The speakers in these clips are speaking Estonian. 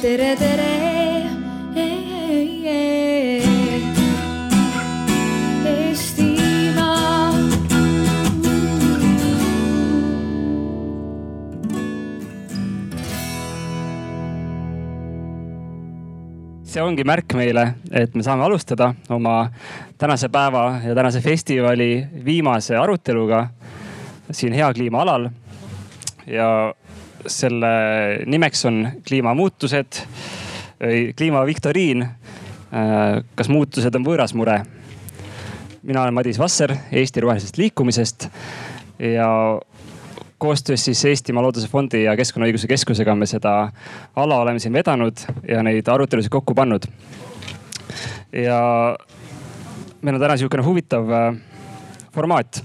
tere, tere. See ongi märk meile, et me saame alustada oma tänase päeva ja tänase festivali viimase aruteluga siin Hea kliima alal. ja selle nimeks on kliimamuutused, kliimaviktoriin. kas muutused on võõras mure? mina olen Madis Vasser Eesti Rohelisest Liikumisest ja koostöös siis Eestimaa Looduse Fondi ja Keskkonnaõiguse Keskusega me seda ala oleme siin vedanud ja neid arutelusid kokku pannud. ja meil on täna sihukene huvitav äh, formaat,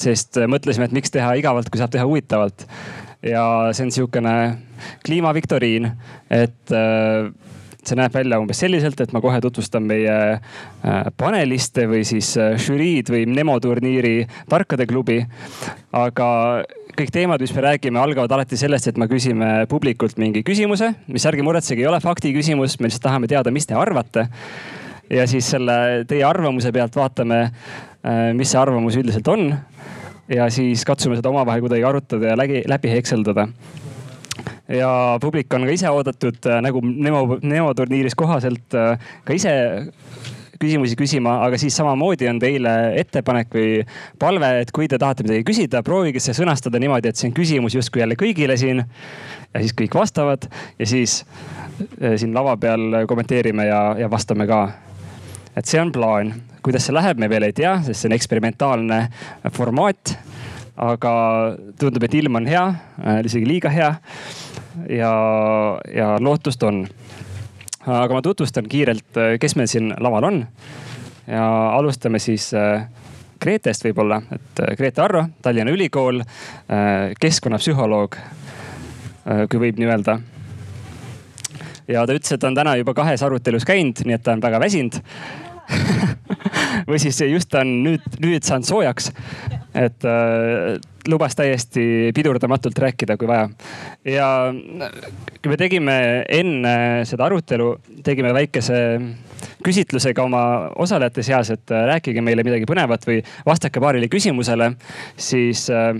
sest mõtlesime, et miks teha igavalt, kui saab teha huvitavalt. Ja see on sihukene kliimaviktoriin, et äh, see näeb välja umbes selliselt, et ma kohe tutvustan meie äh, paneliste või siis žüriid või Nemo turniiri tarkade klubi. aga kõik teemad, mis me räägime, algavad alati sellest, et me küsime publikult mingi küsimuse, mis ärge muretsege, ei ole fakti küsimus, me lihtsalt tahame teada, mis te arvate. ja siis selle teie arvamuse pealt vaatame, mis see arvamus üldiselt on. Ja siis katsume seda omavahel kuidagi arutada ja läbi, läbi hekseldada ja publik on ka ise oodatud nagu Nemo, Nemo turniiris kohaselt ka ise küsimusi küsima, aga siis samamoodi on teile ettepanek või palve, et kui te tahate midagi küsida, proovige see sõnastada niimoodi, et see on küsimus justkui jälle kõigile siin. ja siis kõik vastavad ja siis siin lava peal kommenteerime ja, ja vastame ka. et see on plaan, kuidas see läheb, me veel ei tea, sest see on eksperimentaalne formaat. aga tundub, et ilm on hea, isegi liiga hea. ja, ja lootust on aga ma tutvustan kiirelt, kes meil siin laval on. ja alustame siis Gretest võib-olla, et Grete Arro, Tallinna Ülikool, keskkonnapsühholoog, kui võib nii öelda. ja ta ütles, et ta on täna juba kahes arutelus käinud, nii et ta on väga väsinud või siis just on nüüd, nüüd saanud soojaks. et äh, lubas täiesti pidurdamatult rääkida, kui vaja. ja me tegime enne seda arutelu, tegime väikese küsitlusega oma osalejate seas, et rääkige meile midagi põnevat või vastake paarile küsimusele, siis äh,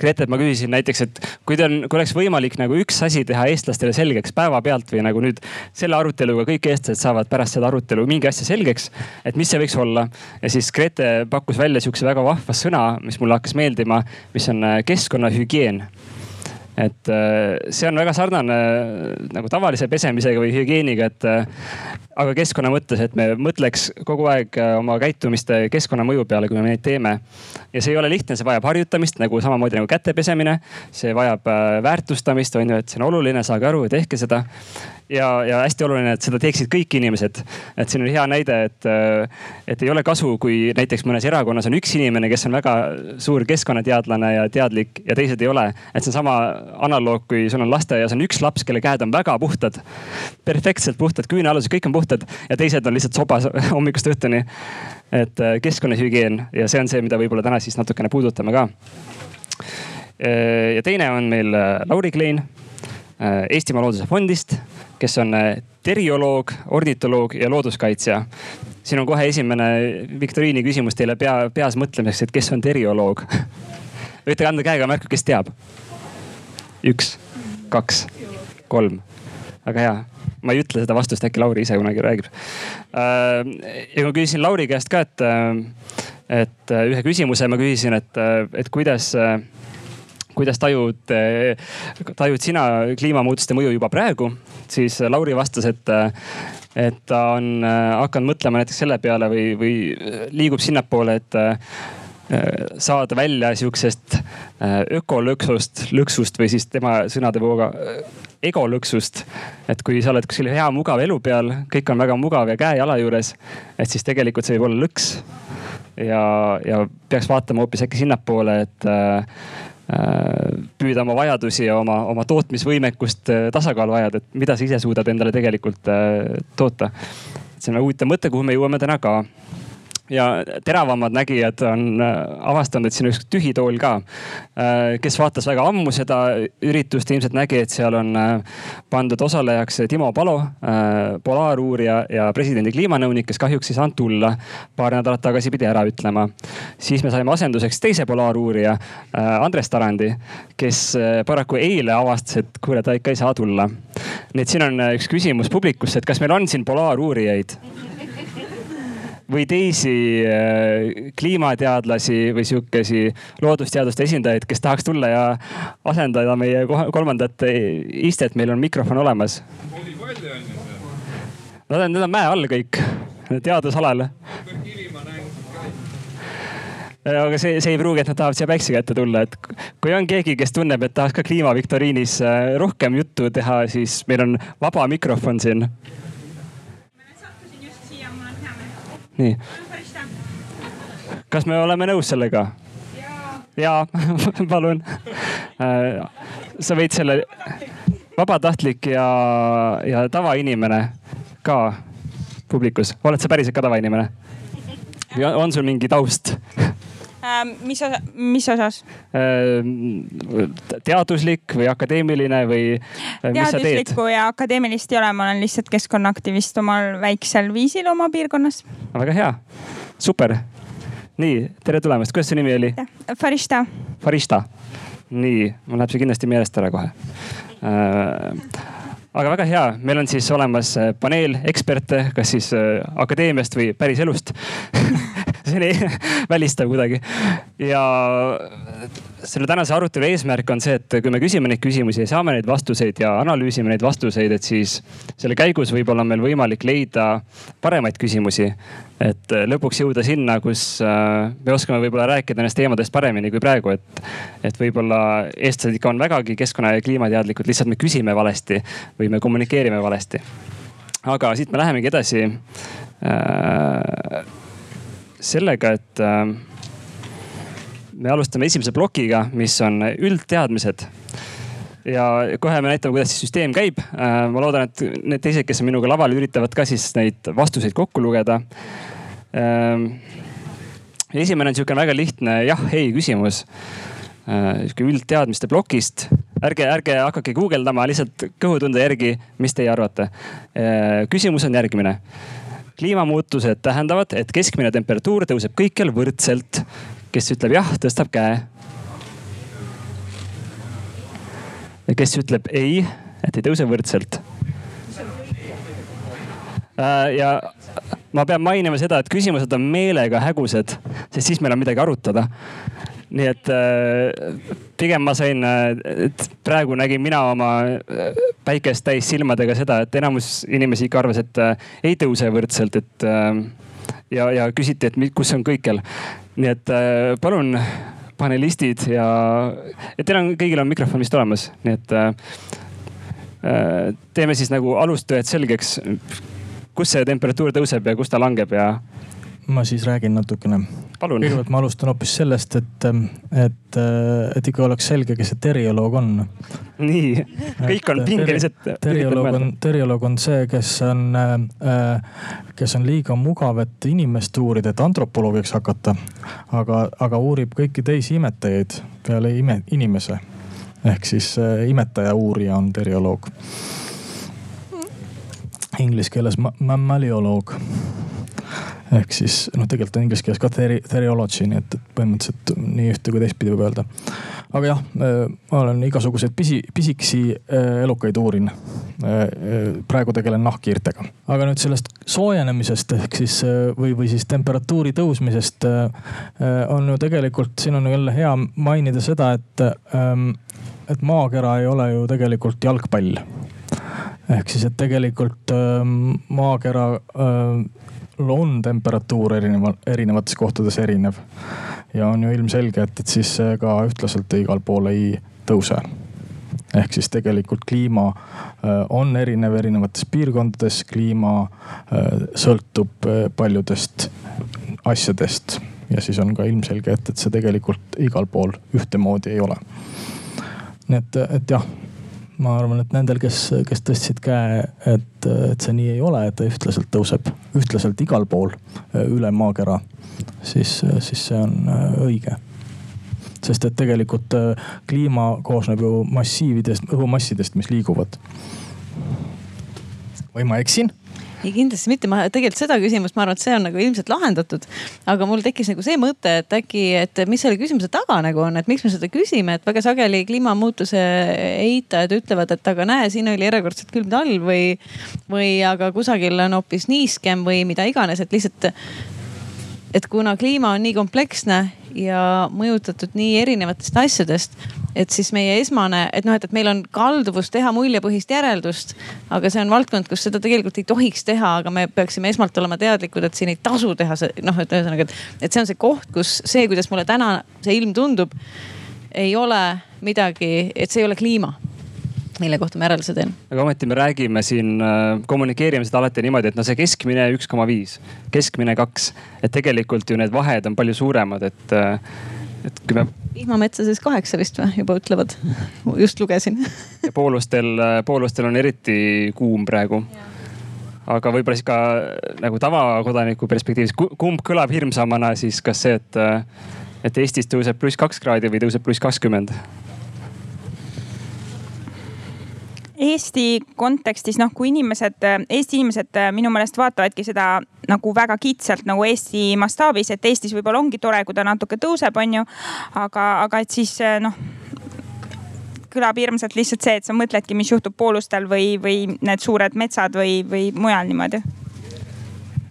Grete, et ma küsisin näiteks, et kui teil, kui oleks võimalik nagu üks asi teha eestlastele selgeks päevapealt või nagu nüüd selle aruteluga kõik eestlased saavad pärast seda arutelu mingi asja selgeks, et mis see võiks olla. ja siis Grete pakkus välja sihukese väga vahva sõna, mis mulle hakkas meeldima, mis on äh, keskkonnahügieen et äh, see on väga sarnane äh, nagu tavalise pesemisega või hügieeniga, et aga keskkonna mõttes, et me mõtleks kogu aeg oma käitumiste keskkonnamõju peale, kui me neid teeme. ja see ei ole lihtne, see vajab harjutamist nagu samamoodi nagu käte pesemine. see vajab väärtustamist on ju, et see on oluline, saage aru, tehke seda ja, ja hästi oluline, et seda teeksid kõik inimesed. et siin on hea näide, et, et ei ole kasu, kui näiteks mõnes erakonnas on üks inimene, kes on väga suur keskkonnateadlane ja teadlik ja teised ei ole. et see on sama analoog, kui sul on lasteaias on üks laps, kelle käed on väga puhtad. perfektselt puhtad, küünealused, kõik on puhtad ja teised on lihtsalt sobas hommikust õhtuni. et keskkonnahügieen ja see on see, mida võib-olla täna siis natukene puudutame ka. ja teine on meil Lauri Klein Eestimaa Looduse Fondist kes on äh, terioloog, ornitoloog ja looduskaitsja. siin on kohe esimene viktoriini küsimus teile pea, peas mõtlemiseks, et kes on terioloog võite anda käega märku, kes teab? üks, kaks, kolm, väga hea ma ei ütle seda vastust, äkki Lauri ise kunagi räägib. Äh, ja ma küsisin Lauri käest ka, et, äh, et ühe küsimuse ma küsisin, et, et kuidas kuidas tajud, tajud sina kliimamuutuste mõju juba praegu, siis Lauri vastas, et, et ta on hakanud mõtlema näiteks selle peale või, või liigub sinnapoole, et saada välja sihukesest ökolõksust, lõksust või siis tema sõnade vooga egolõksust. et kui sa oled kuskil hea mugav elu peal, kõik on väga mugav ja käe-jala juures, et siis tegelikult see võib olla lõks. ja, ja peaks vaatama hoopis äkki sinnapoole, et püüda oma vajadusi ja oma, oma tootmisvõimekust äh, tasakaalu ajada, et mida sa ise suudad endale tegelikult äh, toota. see on huvitav mõte, kuhu me jõuame täna ka. Ja teravamad nägijad on äh, avastanud, et siin on üks tühi tool ka. Äh, kes vaatas väga ammu seda üritust, ilmselt nägi, et seal on äh, pandud osalejaks Timo Palo, polaaruurija ja presidendi kliimanõunik, kes kahjuks ei saanud tulla. paar nädalat tagasi pidi ära ütlema. siis me saime asenduseks teise polaaruurija, Andres Tarandi, kes paraku eile avastas, et kuule, ta ikka ei saa tulla. nii et siin on üks küsimus publikusse, et kas meil on siin polaaruurijaid? Või teisi äh, kliimateadlasi või sihukesi loodusteaduste esindajaid, kes tahaks tulla ja asendada meie kolmandat istet, meil on mikrofon olemas. Nad on, need on mäe all kõik, teadusalal aga see, see ei pruugi, et nad tahavad siia päikse kätte tulla, et kui on keegi, kes tunneb, et tahaks ka kliimaviktoriinis äh, rohkem juttu teha, siis meil on vaba mikrofon siin nii. kas me oleme nõus sellega? jaa, palun. Äh, sa võid selle, vabatahtlik ja, ja tavainimene ka publikus, oled sa päriselt ka tavainimene? on sul mingi taust mis osa, mis osas? Ähm, teaduslik või akadeemiline või? Äh, teaduslikku ja akadeemilist ei ole, ma olen lihtsalt keskkonnaaktivist omal väiksel viisil oma piirkonnas. väga hea, super. nii, tere tulemast, kuidas su nimi oli? Farishta. Farishta, nii, mul läheb see kindlasti meelest ära kohe äh, aga väga hea, meil on siis olemas äh, paneel eksperte, kas siis akadeemiast või päris elust see ei välista kuidagi. ja selle tänase arutelu eesmärk on see, et kui me küsime neid küsimusi ja saame neid vastuseid ja analüüsime neid vastuseid, et siis selle käigus võib-olla on meil võimalik leida paremaid küsimusi. et lõpuks jõuda sinna, kus äh, me oskame võib-olla rääkida nendest teemadest paremini kui praegu, et, et võib-olla eestlased ikka on vägagi keskkonna ja kliimateadlikud, lihtsalt me küsime valesti või me kommunikeerime valesti. aga siit me lähemegi edasi äh, sellega, et äh, me alustame esimese plokiga, mis on üldteadmised. ja kohe me näitame, kuidas see süsteem käib. Äh, ma loodan, et need teised, kes on minuga laval, üritavad ka siis neid vastuseid kokku lugeda. Äh, esimene on sihukene väga lihtne jah-ei küsimus sihuke üldteadmiste plokist. ärge, ärge hakake guugeldama, lihtsalt kõhutunde järgi, mis teie arvate. küsimus on järgmine kliimamuutused tähendavad, et keskmine temperatuur tõuseb kõikjal võrdselt. Kes ütleb jah, tõstab käe. ja kes ütleb ei, et ei tõuse võrdselt. Äh, ja ma pean mainima seda, et küsimused on meelega hägusad, sest siis meil on midagi arutada nii et äh, pigem ma sain, äh, et praegu nägin mina oma päikest täis silmadega seda, et enamus inimesi ikka arvas, et ei tõuse võrdselt, et ja, ja küsiti, et kus on kõikjal. nii et palun panelistid ja, ja teil on, kõigil on mikrofon vist olemas, nii et teeme siis nagu alustõed selgeks, kus see temperatuur tõuseb ja kus ta langeb ja ma siis räägin natukene. kõigepealt ma alustan hoopis sellest, et, et, et ikka oleks selge, kes see terioloog on. nii, kõik on pingelised. terioloog on, terioloog on see, kes on äh,, kes on liiga mugav, et inimest uurida, et antropoloogiks hakata. aga, aga uurib kõiki teisi imetajaid peale ime, inimese. ehk siis äh, imetaja uurija on terioloog. Inglise keeles mammalioloog ehk siis noh, tegelikult on inglise keeles ka theriology, nii et, et põhimõtteliselt nii ühte kui teistpidi võib öelda. aga jah, äh, ma olen igasuguseid pisi, pisikesi äh, elukaid uurin. Äh, praegu tegelen nahkhiirtega. aga nüüd sellest soojenemisest ehk siis või, või siis temperatuuri tõusmisest on ju tegelikult, siin on jälle hea mainida seda, et, ähm, et maakera ei ole ju tegelikult jalgpall ehk siis, et tegelikult ähm, maakera on temperatuur erineva, erinevates kohtades erinev. ja on ju ilmselge, et, et siis see ka ühtlaselt igal pool ei tõuse. ehk siis tegelikult kliima äh, on erinev erinevates piirkondades, kliima äh, sõltub äh, paljudest asjadest ja siis on ka ilmselge, et, et see tegelikult igal pool ühtemoodi ei ole. nii et, et jah ma arvan, et nendel, kes, kes tõstsid käe, et, et see nii ei ole, et ta ühtlaselt tõuseb, ühtlaselt igal pool üle maakera, siis, siis see on õige sest et tegelikult kliima koosneb ju massiividest, õhumassidest, mis liiguvad. või ma eksin? Ei kindlasti mitte, ma tegelikult seda küsimust, ma arvan, et see on nagu ilmselt lahendatud. aga mul tekkis nagu see mõte, et äkki, et mis selle küsimuse taga nagu on, et miks me seda küsime, et väga sageli kliimamuutuse eitajad ütlevad, et aga näe, siin oli erakordselt külm talv või, või aga kusagil on hoopis niiskem või mida iganes, et lihtsalt et kuna kliima on nii kompleksne ja mõjutatud nii erinevatest asjadest, et siis meie esmane, et noh, et, et meil on kalduvus teha muljepõhist järeldust. aga see on valdkond, kus seda tegelikult ei tohiks teha, aga me peaksime esmalt olema teadlikud, et siin ei tasu teha see noh, et ühesõnaga, et, et see on see koht, kus see, kuidas mulle täna see ilm tundub, ei ole midagi, et see ei ole kliima mille kohta ma järelduse teen. aga ometi me räägime siin, äh, kommunikeerime seda alati niimoodi, et no see keskmine üks koma viis, keskmine kaks. et tegelikult ju need vahed on palju suuremad, et, äh, et kui me. vihmametsades kaheksa vist või juba ütlevad, just lugesin ja poolustel, äh, poolustel on eriti kuum praegu aga võib-olla siis ka nagu tavakodaniku perspektiivis, kumb kõlab hirmsamana siis, kas see, et, et Eestis tõuseb pluss kaks kraadi või tõuseb pluss kakskümmend? Eesti kontekstis noh, kui inimesed, Eesti inimesed minu meelest vaatavadki seda nagu väga kitsalt nagu Eesti mastaabis, et Eestis võib-olla ongi tore, kui ta natuke tõuseb, on ju. aga, aga et siis noh kõlab hirmsalt lihtsalt see, et sa mõtledki, mis juhtub poolustel või, või need suured metsad või, või mujal niimoodi.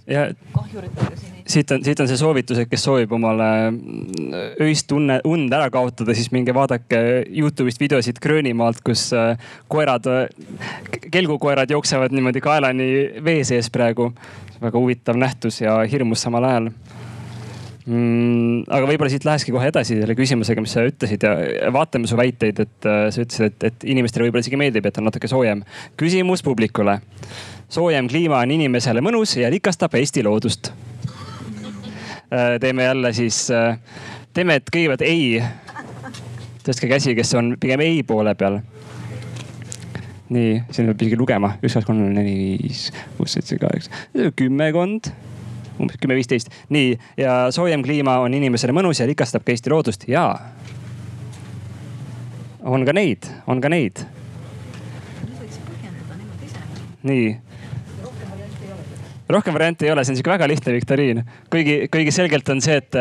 ja kahjuritega siit on, siit on see soovitus, et kes soovib omale mm, öist tunne, und ära kaotada, siis minge vaadake Youtube'ist videosid Gröönimaalt, kus äh, koerad, kelgukoerad jooksevad niimoodi kaelani vee sees praegu. väga huvitav nähtus ja hirmus samal ajal mm,. aga võib-olla siit lähekski kohe edasi selle küsimusega, mis sa ütlesid ja vaatame su väiteid, et äh, sa ütlesid, et, et inimestele võib-olla isegi meeldib, et on natuke soojem. küsimus publikule. soojem kliima on inimesele mõnus ja rikastab Eesti loodust Äh, teeme jälle siis, äh, teeme, et kõigepealt ei. tõstke käsi, kes on pigem ei poole peal. nii, siin peab isegi lugema, üks, kaks, kolm, neli, viis, kuus, seitse, kaheksa, kümmekond umbes kümme, viisteist. nii, ja soojem kliima on inimesele mõnus ja rikastab ka Eesti loodust ja. on ka neid, on ka neid. nii rohkem variante ei ole, see on sihuke väga lihtne viktoriin. kuigi, kuigi selgelt on see, et,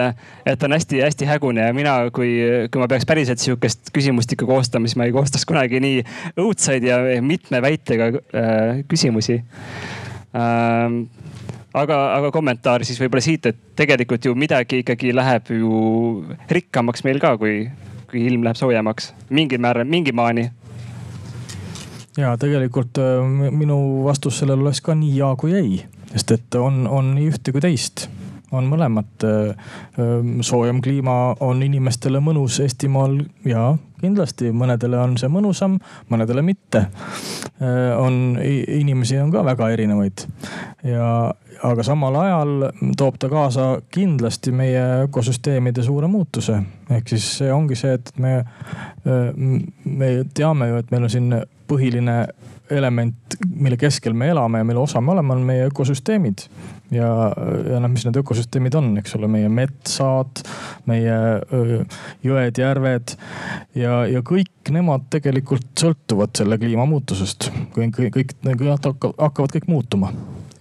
et on hästi-hästi hägune ja mina, kui, kui ma peaks päriselt sihukest küsimustikku koostama, siis ma ei koostaks kunagi nii õudsaid ja mitme väitega äh, küsimusi. Ähm, aga, aga kommentaar siis võib-olla siit, et tegelikult ju midagi ikkagi läheb ju rikkamaks meil ka, kui, kui ilm läheb soojemaks mingil määral, mingi maani. Ja tegelikult äh, minu vastus sellele oleks ka nii ja kui ei sest et on, on nii ühte kui teist on mõlemat. soojem kliima on inimestele mõnus Eestimaal ja kindlasti mõnedele on see mõnusam, mõnedele mitte. on, inimesi on ka väga erinevaid ja, aga samal ajal toob ta kaasa kindlasti meie ökosüsteemide suure muutuse. ehk siis see ongi see, et me, me teame ju, et meil on siin põhiline element, mille keskel me elame ja mille osa me oleme, on meie ökosüsteemid. ja, ja noh, mis need ökosüsteemid on, eks ole, meie metsad, meie jõed, järved ja, ja kõik nemad tegelikult sõltuvad selle kliimamuutusest. kõik, kõik, kõik hakkavad kõik muutuma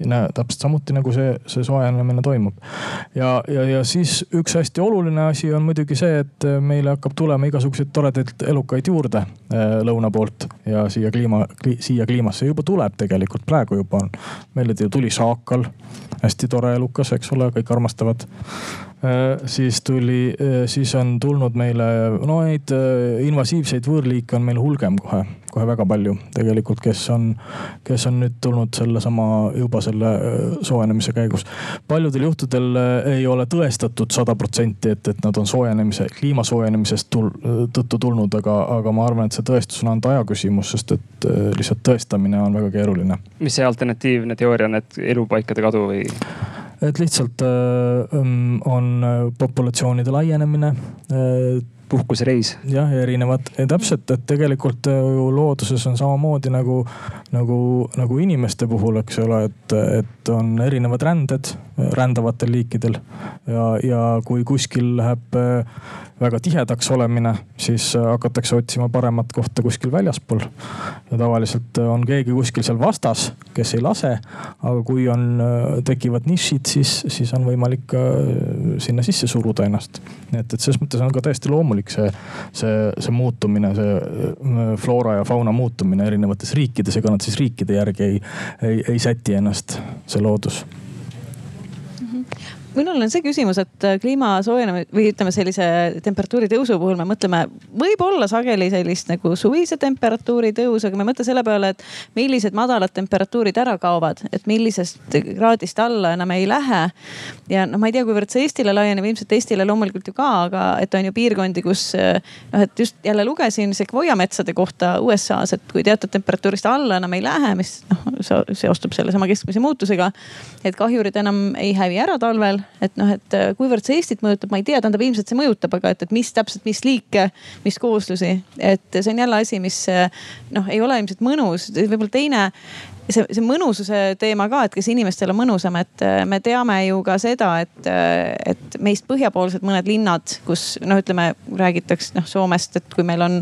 täpselt samuti nagu see, see soojenemine toimub. ja, ja, ja siis üks hästi oluline asi on muidugi see, et meile hakkab tulema igasuguseid toredaid elukaid juurde äh, lõuna poolt ja siia kliima kli,, siia kliimasse juba tuleb tegelikult, praegu juba on. meile tuli saakal, hästi tore elukas, eks ole, kõik armastavad Äh, siis tuli, äh, siis on tulnud meile, no neid äh, invasiivseid võõrliike on meil hulgem kohe, kohe väga palju tegelikult, kes on, kes on nüüd tulnud sellesama juba selle soojenemise käigus. paljudel juhtudel ei ole tõestatud sada protsenti, et, et nad on soojenemise, kliima soojenemisest tul, tõttu tulnud, aga, aga ma arvan, et see tõestus on ainult aja küsimus, sest et lihtsalt tõestamine on väga keeruline. mis see alternatiivne teooria on, et elupaikade kadu või? Et lihtsalt äh, mm, on äh, populatsioonide laienemine. Äh, puhkusereis. jah, ja erinevad, täpselt, et tegelikult ju looduses on samamoodi nagu, nagu, nagu inimeste puhul, eks ole, et, et on erinevad ränded rändavatel liikidel. ja, ja kui kuskil läheb väga tihedaks olemine, siis äh, hakatakse otsima paremat kohta kuskil väljaspool. ja tavaliselt äh, on keegi kuskil seal vastas, kes ei lase. aga kui on, äh, tekivad nišid, siis, siis on võimalik ka sinna sisse suruda ennast. nii et, et selles mõttes on ka täiesti loomulik see, see, see muutumine, see floora ja fauna muutumine erinevates riikides, ega nad siis riikide järgi ei, ei, ei säti ennast, see loodus minul on see küsimus, et äh, kliima soojenemise või ütleme sellise temperatuuri tõusu puhul me mõtleme võib-olla sageli sellist nagu suvise temperatuuri tõusu, aga me ei mõtle selle peale, et millised madalad temperatuurid ära kaovad, et millisest kraadist alla enam ei lähe. ja noh, ma ei tea, kuivõrd see Eestile laieneb, ilmselt Eestile loomulikult ju ka, aga et on ju piirkondi, kus noh, et just jälle lugesin sekvoia metsade kohta USA-s, et kui teatud temperatuurist alla enam ei lähe, mis noh seostub sellesama keskmise muutusega. et kahjurid enam ei hävi ära talvel et noh, et äh, kuivõrd see Eestit mõjutab, ma ei tea, tähendab ilmselt see mõjutab, aga et, et mis täpselt, mis liike, mis kooslusi, et see on jälle asi, mis äh, noh, ei ole ilmselt mõnus, võib-olla teine see, see mõnususe teema ka, et kas inimestel on mõnusam, et äh, me teame ju ka seda, et, et meist põhjapoolsed mõned linnad, kus noh, ütleme räägitakse noh Soomest, et kui meil on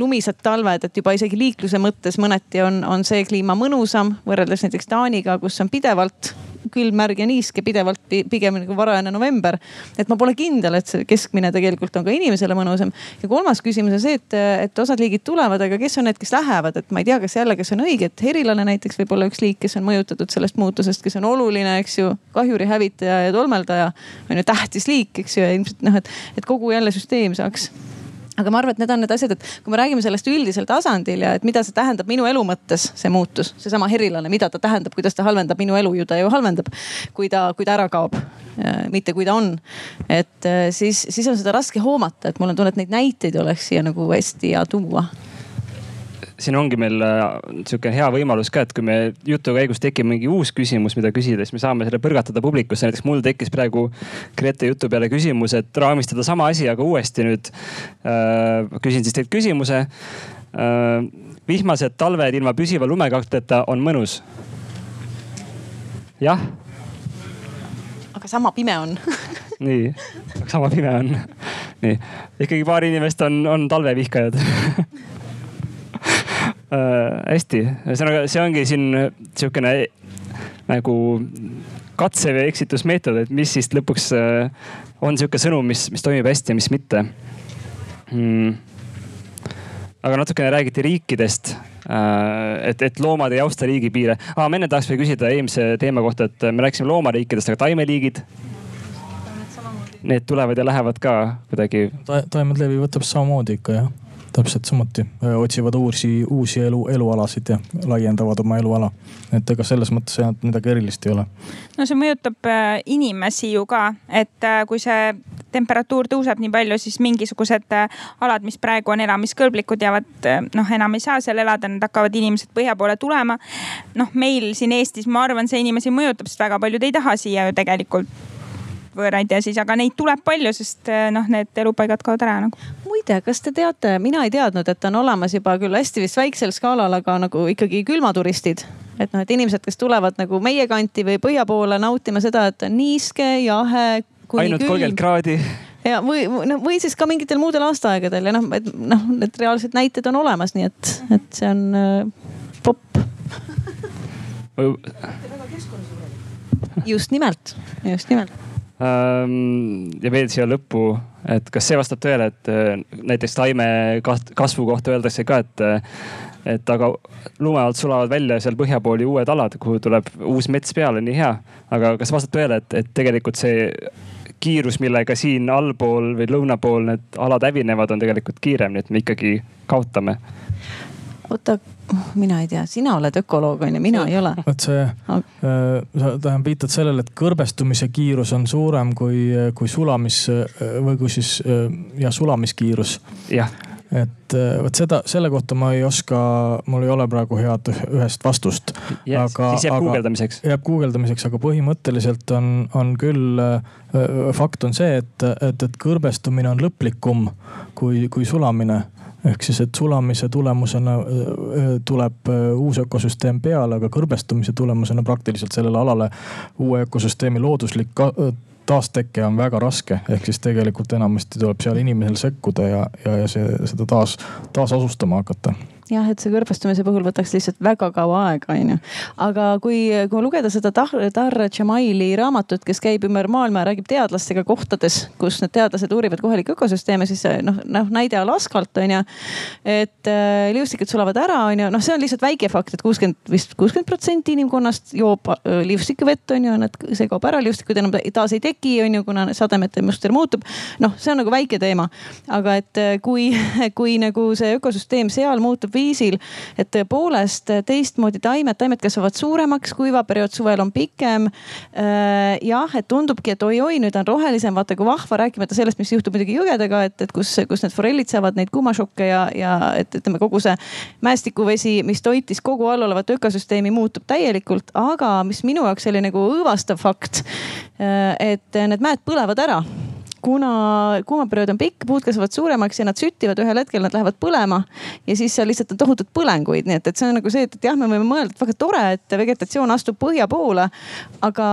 lumised talved, et juba isegi liikluse mõttes mõneti on, on see kliima mõnusam võrreldes näiteks Taaniga, kus on pidevalt külm, märg ja niiske pidevalt, pigem nagu varajane november. et ma pole kindel, et see keskmine tegelikult on ka inimesele mõnusam. ja kolmas küsimus on see, et, et osad liigid tulevad, aga kes on need, kes lähevad, et ma ei tea, kas jälle, kes on õige, et herilane näiteks võib olla üks liik, kes on mõjutatud sellest muutusest, kes on oluline, eks ju, kahjuri hävitaja ja tolmeldaja on ju tähtis liik, eks ju, ja ilmselt noh, et, et kogu jälle süsteem saaks aga ma arvan, et need on need asjad, et kui me räägime sellest üldisel tasandil ja et mida see tähendab minu elu mõttes, see muutus, seesama herilane, mida ta tähendab, kuidas ta halvendab minu elu ju ta ju halvendab, kui ta, kui ta ära kaob. mitte kui ta on, et siis, siis on seda raske hoomata, et mul on tunne, et neid näiteid oleks siia nagu hästi hea tuua siin ongi meil äh, sihuke hea võimalus ka, et kui me jutu käigus tekib mingi uus küsimus, mida küsida, siis me saame selle põrgatada publikusse. näiteks mul tekkis praegu Grete jutu peale küsimus, et raamistada sama asi, aga uuesti nüüd äh,. küsin siis teilt küsimuse äh,. vihmased talved ilma püsiva lumekatteta on mõnus? jah? aga sama pime on nii, sama pime on. nii, ikkagi paar inimest on, on talvevihkajad äh,. hästi, ühesõnaga see ongi siin sihukene nagu katse või eksitusmeetod, et mis siis lõpuks äh, on sihuke sõnum, mis, mis toimib hästi ja mis mitte hmm.. aga natukene räägiti riikidest äh,. et, et loomad ei austa riigipiire ah,. ma enne tahaks veel küsida eelmise teema kohta, et me rääkisime loomariikidest, aga taimeliigid? Need tulevad ja lähevad ka kuidagi Ta,? taimed levivad täpselt samamoodi ikka jah täpselt samuti, otsivad uusi, uusi elu, elualasid ja laiendavad oma eluala. et ega selles mõttes ainult midagi erilist ei ole. no see mõjutab inimesi ju ka, et kui see temperatuur tõuseb nii palju, siis mingisugused alad, mis praegu on elamiskõlblikud, jäävad noh, enam ei saa seal elada, need hakkavad inimesed põhja poole tulema. noh, meil siin Eestis, ma arvan, see inimesi mõjutab, sest väga paljud ei taha siia ju tegelikult võõraid ja siis, aga neid tuleb palju, sest noh, need elupaigad kaovad ära nagu muide, kas te teate, mina ei teadnud, et on olemas juba küll hästi vist väiksel skaalal, aga nagu ikkagi külmaturistid. et noh, et inimesed, kes tulevad nagu meie kanti või põhja poole nautima seda, et on niiske, jahe. ainult kolmkümmend kraadi ja või noh, või siis ka mingitel muudel aastaaegadel ja noh, et noh, need reaalsed näited on olemas, nii et, et see on äh, popp just nimelt, just nimelt ja veel siia lõppu, et kas see vastab tõele, et äh, näiteks taime kasvu kohta öeldakse ka, et, äh, et aga lume alt sulavad välja seal põhja pool ju uued alad, kuhu tuleb uus mets peale, nii hea. aga kas vastab tõele, et, et tegelikult see kiirus, millega siin allpool või lõuna pool need alad hävinevad, on tegelikult kiirem, nii et me ikkagi kaotame? oota mina ei tea, sina oled ökoloog on ju, mina ei ole. vot see äh,, sa tähendab viitad sellele, et kõrbestumise kiirus on suurem kui, kui sulamis äh, või kui siis äh, jah, sulamiskiirus. jah et äh, vot seda, selle kohta ma ei oska, mul ei ole praegu head ühest vastust. siis jääb guugeldamiseks. jääb guugeldamiseks, aga põhimõtteliselt on, on küll, fakt on see, et, et, et kõrbestumine on lõplikum kui, kui sulamine ehk siis, et sulamise tulemusena tuleb uus ökosüsteem peale, aga kõrbestumise tulemusena praktiliselt sellele alale uue ökosüsteemi looduslik taasteke on väga raske, ehk siis tegelikult enamasti tuleb seal inimesel sekkuda ja, ja, ja see, seda taas, taasasustama hakata jah, et see kõrbestumise puhul võtaks lihtsalt väga kaua aega, onju. aga kui, kui lugeda seda Tar, Tar Jamaili raamatut, kes käib ümber maailma ja räägib teadlastega kohtades, kus need teadlased uurivad kohalikke ökosüsteeme, siis noh, noh näide Alaskalt onju. et äh, liustikud sulavad ära, onju, noh, see on lihtsalt väike fakt, et kuuskümmend, vist kuuskümmend protsenti inimkonnast joob äh, liustikuvett onju, nad, see kaob ära, liustikuid enam taas ei teki, onju, kuna sademete muster muutub. noh, see on nagu väike teema, aga et äh, kui, kui nagu see ökosüsteem seal muutub viisil, et tõepoolest teistmoodi taimed, taimed kasvavad suuremaks, kuivaperiood suvel on pikem. Äh, jah, et tundubki, et oi-oi, nüüd on rohelisem, vaata kui vahva, rääkimata sellest, mis juhtub muidugi jõgedega, et, et kus, kus need forellid saavad neid kuumašokke ja, ja et ütleme, kogu see mäestikuvesi, mis toitis kogu all olevat ökosüsteemi, muutub täielikult. aga mis minu jaoks oli nagu õõvastav fakt, äh, et need mäed põlevad ära kuna kuumaperiood on pikk, puud kasvavad suuremaks ja nad süttivad ühel hetkel, nad lähevad põlema. ja siis seal lihtsalt on tohutud põlenguid, nii et, et see on nagu see, et, jah, me võime mõelda, et väga tore, et vegetatsioon astub põhja poole. aga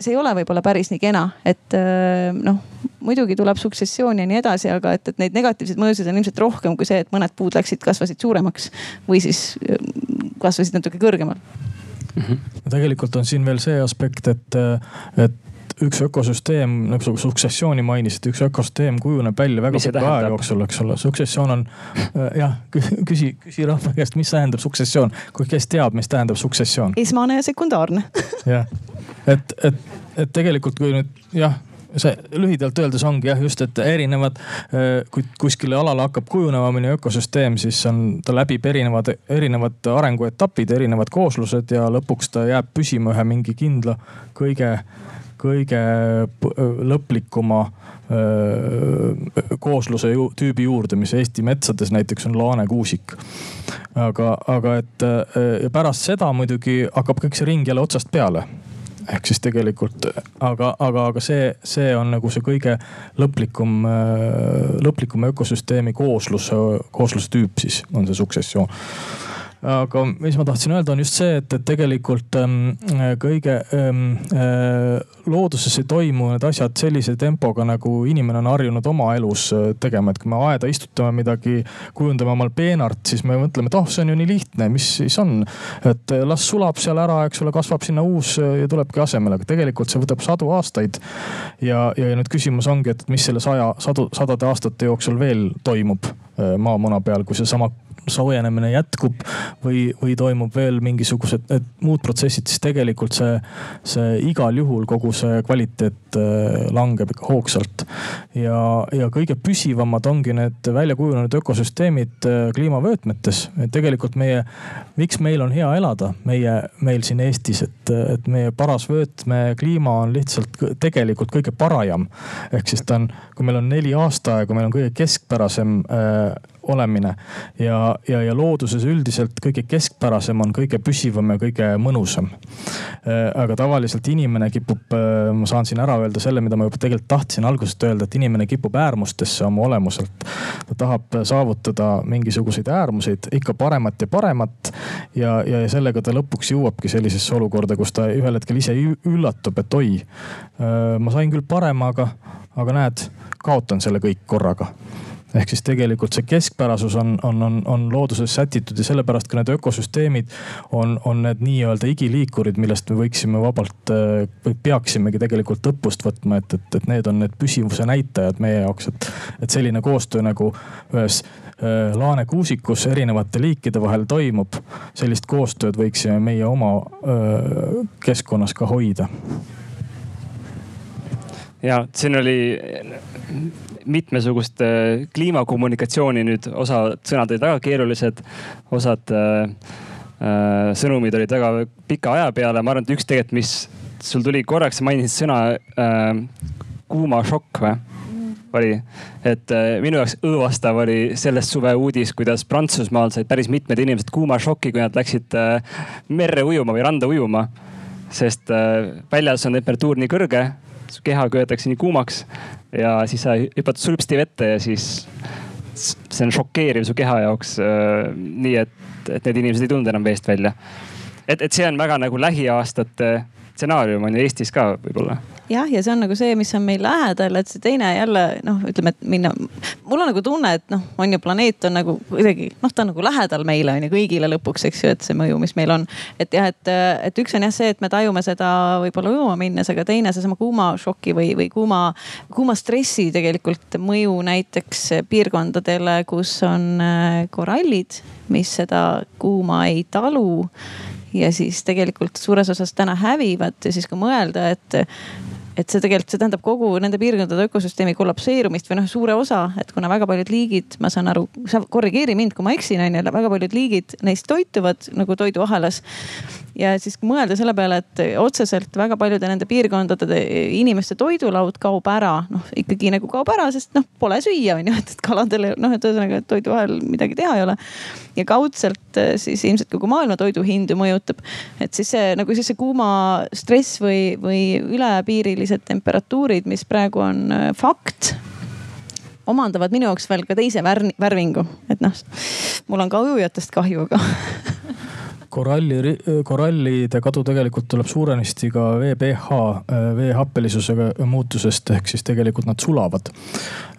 see ei ole võib-olla päris nii kena, et äh, noh, muidugi tuleb suksessioon ja nii edasi, aga et, et neid negatiivseid mõjusid on ilmselt rohkem kui see, et mõned puud läksid, kasvasid suuremaks või siis äh, kasvasid natuke kõrgemal mm. -hmm. tegelikult on siin veel see aspekt, et, et üks ökosüsteem, nagu suksessiooni mainisid, üks ökosüsteem kujuneb välja väga pika aja jooksul, eks ole. suksessioon on äh, jah, küsi, küsi rahva käest, mis tähendab suksessioon, kui kes teab, mis tähendab suksessioon? esmane ja sekundaarne jah, et, et, et tegelikult kui nüüd jah see lühidalt öeldes ongi jah, just, et erinevad, äh, kui kuskile alale hakkab kujunema mõni ökosüsteem, siis on, ta läbib erinevad, erinevad arenguetapid, erinevad kooslused ja lõpuks ta jääb püsima ühe mingi kindla kõige kõige lõplikuma koosluse ju, tüübi juurde, mis Eesti metsades näiteks on laanekuusik. aga, aga et pärast seda muidugi hakkab kõik see ring jälle otsast peale ehk siis tegelikult, aga, aga, aga see, see on nagu see kõige lõplikum, lõplikum ökosüsteemi kooslus, koosluse tüüp siis on see suksessioon aga mis ma tahtsin öelda, on just see, et, et tegelikult ähm, kõige ähm, äh, looduses ei toimu need asjad sellise tempoga, nagu inimene on harjunud oma elus äh, tegema. et kui me aeda istutame midagi, kujundame omal peenart, siis me mõtleme, et oh, see on ju nii lihtne, mis siis on. et äh, las sulab seal ära, eks ole, kasvab sinna uus äh, ja tulebki asemele, aga tegelikult see võtab sadu aastaid. ja, ja nüüd küsimus ongi, et mis selle saja, sadu, sadade aastate jooksul veel toimub maamuna peal, kui seesama soojenemine jätkub või, või toimub veel mingisugused muud protsessid, siis tegelikult see, see igal juhul kogu see kvaliteet äh, langeb ikka hoogsalt. ja, ja kõige püsivamad ongi need välja kujunenud ökosüsteemid äh, kliimavöötmetes. tegelikult meie, miks meil on hea elada, meie, meil siin Eestis, et, et meie paras vöötmekliima on lihtsalt tegelikult kõige parajam. ehk siis ta on, kui meil on neli aastaaega, meil on kõige keskpärasem äh, olemine. ja, ja, ja looduses üldiselt kõige keskpärasem on kõige püsivam ja kõige mõnusam. Äh, aga tavaliselt inimene kipub, äh, ma saan siin ära öelda selle, mida ma juba tegelikult tahtsin algusest öelda, et inimene kipub äärmustesse oma olemuselt. ta tahab saavutada mingisuguseid äärmuseid, ikka paremat ja paremat. ja, ja sellega ta lõpuks jõuabki sellisesse olukorda, kus ta ühel hetkel ise üllatub, et oi, äh, ma sain küll parema, aga, aga näed, kaotan selle kõik korraga ehk siis tegelikult see keskpärasus on, on, on, on looduses sätitud ja sellepärast ka need ökosüsteemid on, on need nii-öelda igiliikurid, millest me võiksime vabalt või peaksimegi tegelikult õppust võtma, et, et, et need on need püsivuse näitajad meie jaoks, et, et selline koostöö nagu ühes äh, laanekuusikus erinevate liikide vahel toimub. sellist koostööd võiksime meie oma öö, keskkonnas ka hoida. ja siin oli mitmesugust äh, kliimakommunikatsiooni nüüd, osad sõnad olid väga keerulised, osad äh, äh, sõnumid olid väga pika aja peale. ma arvan, et üks tegelikult, mis sul tuli korraks, mainisid sõna kuumašokk või? oli. et minu jaoks õõvastav oli sellest suve uudis, kuidas Prantsusmaal said päris mitmed inimesed kuumašoki, kui nad läksid merre ujuma või randa ujuma. sest väljas on temperatuur nii kõrge, su keha köetakse nii kuumaks ja siis sa hüppad sulpsti vette ja siis see on šokeeriv su keha jaoks. nii et, et need inimesed ei tulnud enam veest välja. et, et see on väga nagu lähiaastate stsenaarium on ju Eestis ka võib-olla jah, ja see on nagu see, mis on meil lähedal, et see teine jälle noh, ütleme, et minna. mul on nagu tunne, et noh, on ju planeet on nagu kuidagi noh, ta on nagu lähedal meile on ju kõigile lõpuks, eks ju, et see mõju, mis meil on. et jah, et, et üks on jah see, et me tajume seda võib-olla ujuma minnes, aga teine seesama kuumašoki või, või kuuma, kuuma stressi tegelikult mõju näiteks piirkondadele, kus on äh, korallid, mis seda kuuma ei talu ja siis tegelikult suures osas täna hävivad ja siis kui mõelda, et et see tegelikult, see tähendab kogu nende piirkondade ökosüsteemi kollapseerumist või noh, suure osa, et kuna väga paljud liigid, ma saan aru, sa korrigeeri mind, kui ma eksin, on ju, väga paljud liigid neist toituvad nagu toiduahelas ja siis mõelda selle peale, et otseselt väga paljude nende piirkondade inimeste toidulaud kaob ära, noh ikkagi nagu kaob ära, sest noh, pole süüa on ju, et, et kaladel noh, et ühesõnaga toidu vahel midagi teha ei ole. ja kaudselt eh, siis ilmselt kogu maailma toiduhindu mõjutab. et siis see nagu siis see kuuma stress või, või ülepiirilised temperatuurid, mis praegu on eh, fakt omandavad minu jaoks veel ka teise värvingu, et noh, mul on ka ujujatest kahju, aga koralli, korallide kadu tegelikult tuleb suuresti ka vee pH, vee happelisusega muutusest, ehk siis tegelikult nad sulavad.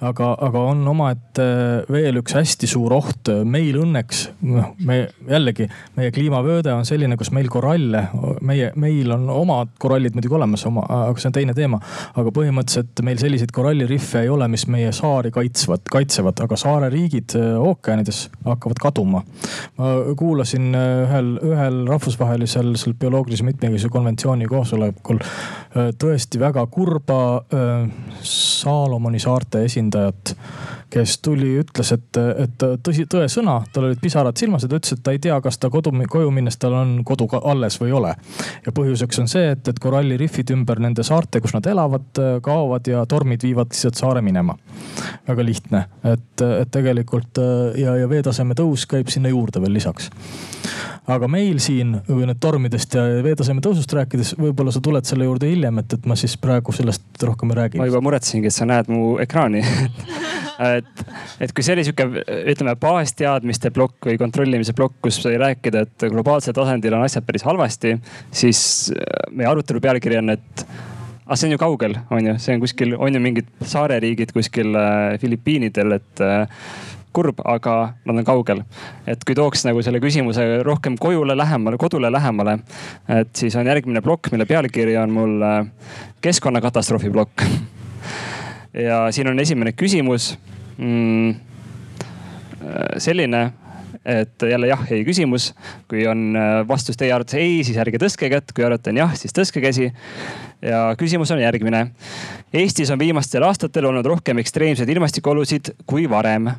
aga, aga on omaette veel üks hästi suur oht. meil õnneks, noh, me jällegi, meie kliimavööde on selline, kus meil koralle, meie, meil on omad korallid muidugi olemas, oma, aga see on teine teema. aga põhimõtteliselt meil selliseid korallirihve ei ole, mis meie saari kaitsvad, kaitsevad, aga saareriigid ookeanides hakkavad kaduma. ma kuulasin ühel ühel rahvusvahelisel seal bioloogilise mitmekesisuse konventsiooni koosolekul äh, tõesti väga kurba äh, Saalomoni saarte esindajat kes tuli, ütles, et, et tõsi, tõesõna, tal olid pisarad silmas ja ta ütles, et ta ei tea, kas ta kodu, koju minnes tal on kodu alles või ei ole. ja põhjuseks on see, et, et korallirifid ümber nende saarte, kus nad elavad, kaovad ja tormid viivad lihtsalt saare minema. väga lihtne, et, et tegelikult ja, ja veetaseme tõus käib sinna juurde veel lisaks aga meil siin, kui nüüd tormidest ja veetaseme tõusust rääkides, võib-olla sa tuled selle juurde hiljem, et, et ma siis praegu sellest rohkem ei räägi. ma juba muretsesingi, et sa näed mu ekraani et, et kui see oli sihuke, ütleme baasteadmiste plokk või kontrollimise plokk, kus sai rääkida, et globaalsel tasandil on asjad päris halvasti, siis meie arutelu pealkiri on, et aga see on ju kaugel, on ju, see on kuskil, on ju mingid saareriigid kuskil äh, Filipiinidel, et äh, kurb, aga nad on kaugel. et kui tooks nagu selle küsimuse rohkem kojule lähemale, kodule lähemale, et siis on järgmine plokk, mille pealkiri on mul äh, keskkonnakatastroofi plokk. ja siin on esimene küsimus mm, selline et jälle jah, ei küsimus. kui on äh, vastus teie arvates ei, siis ärge tõstke kätt, kui arvate on jah, siis tõstke käsi. ja küsimus on järgmine. Eestis on viimastel aastatel olnud rohkem ekstreemseid ilmastikuolusid kui varem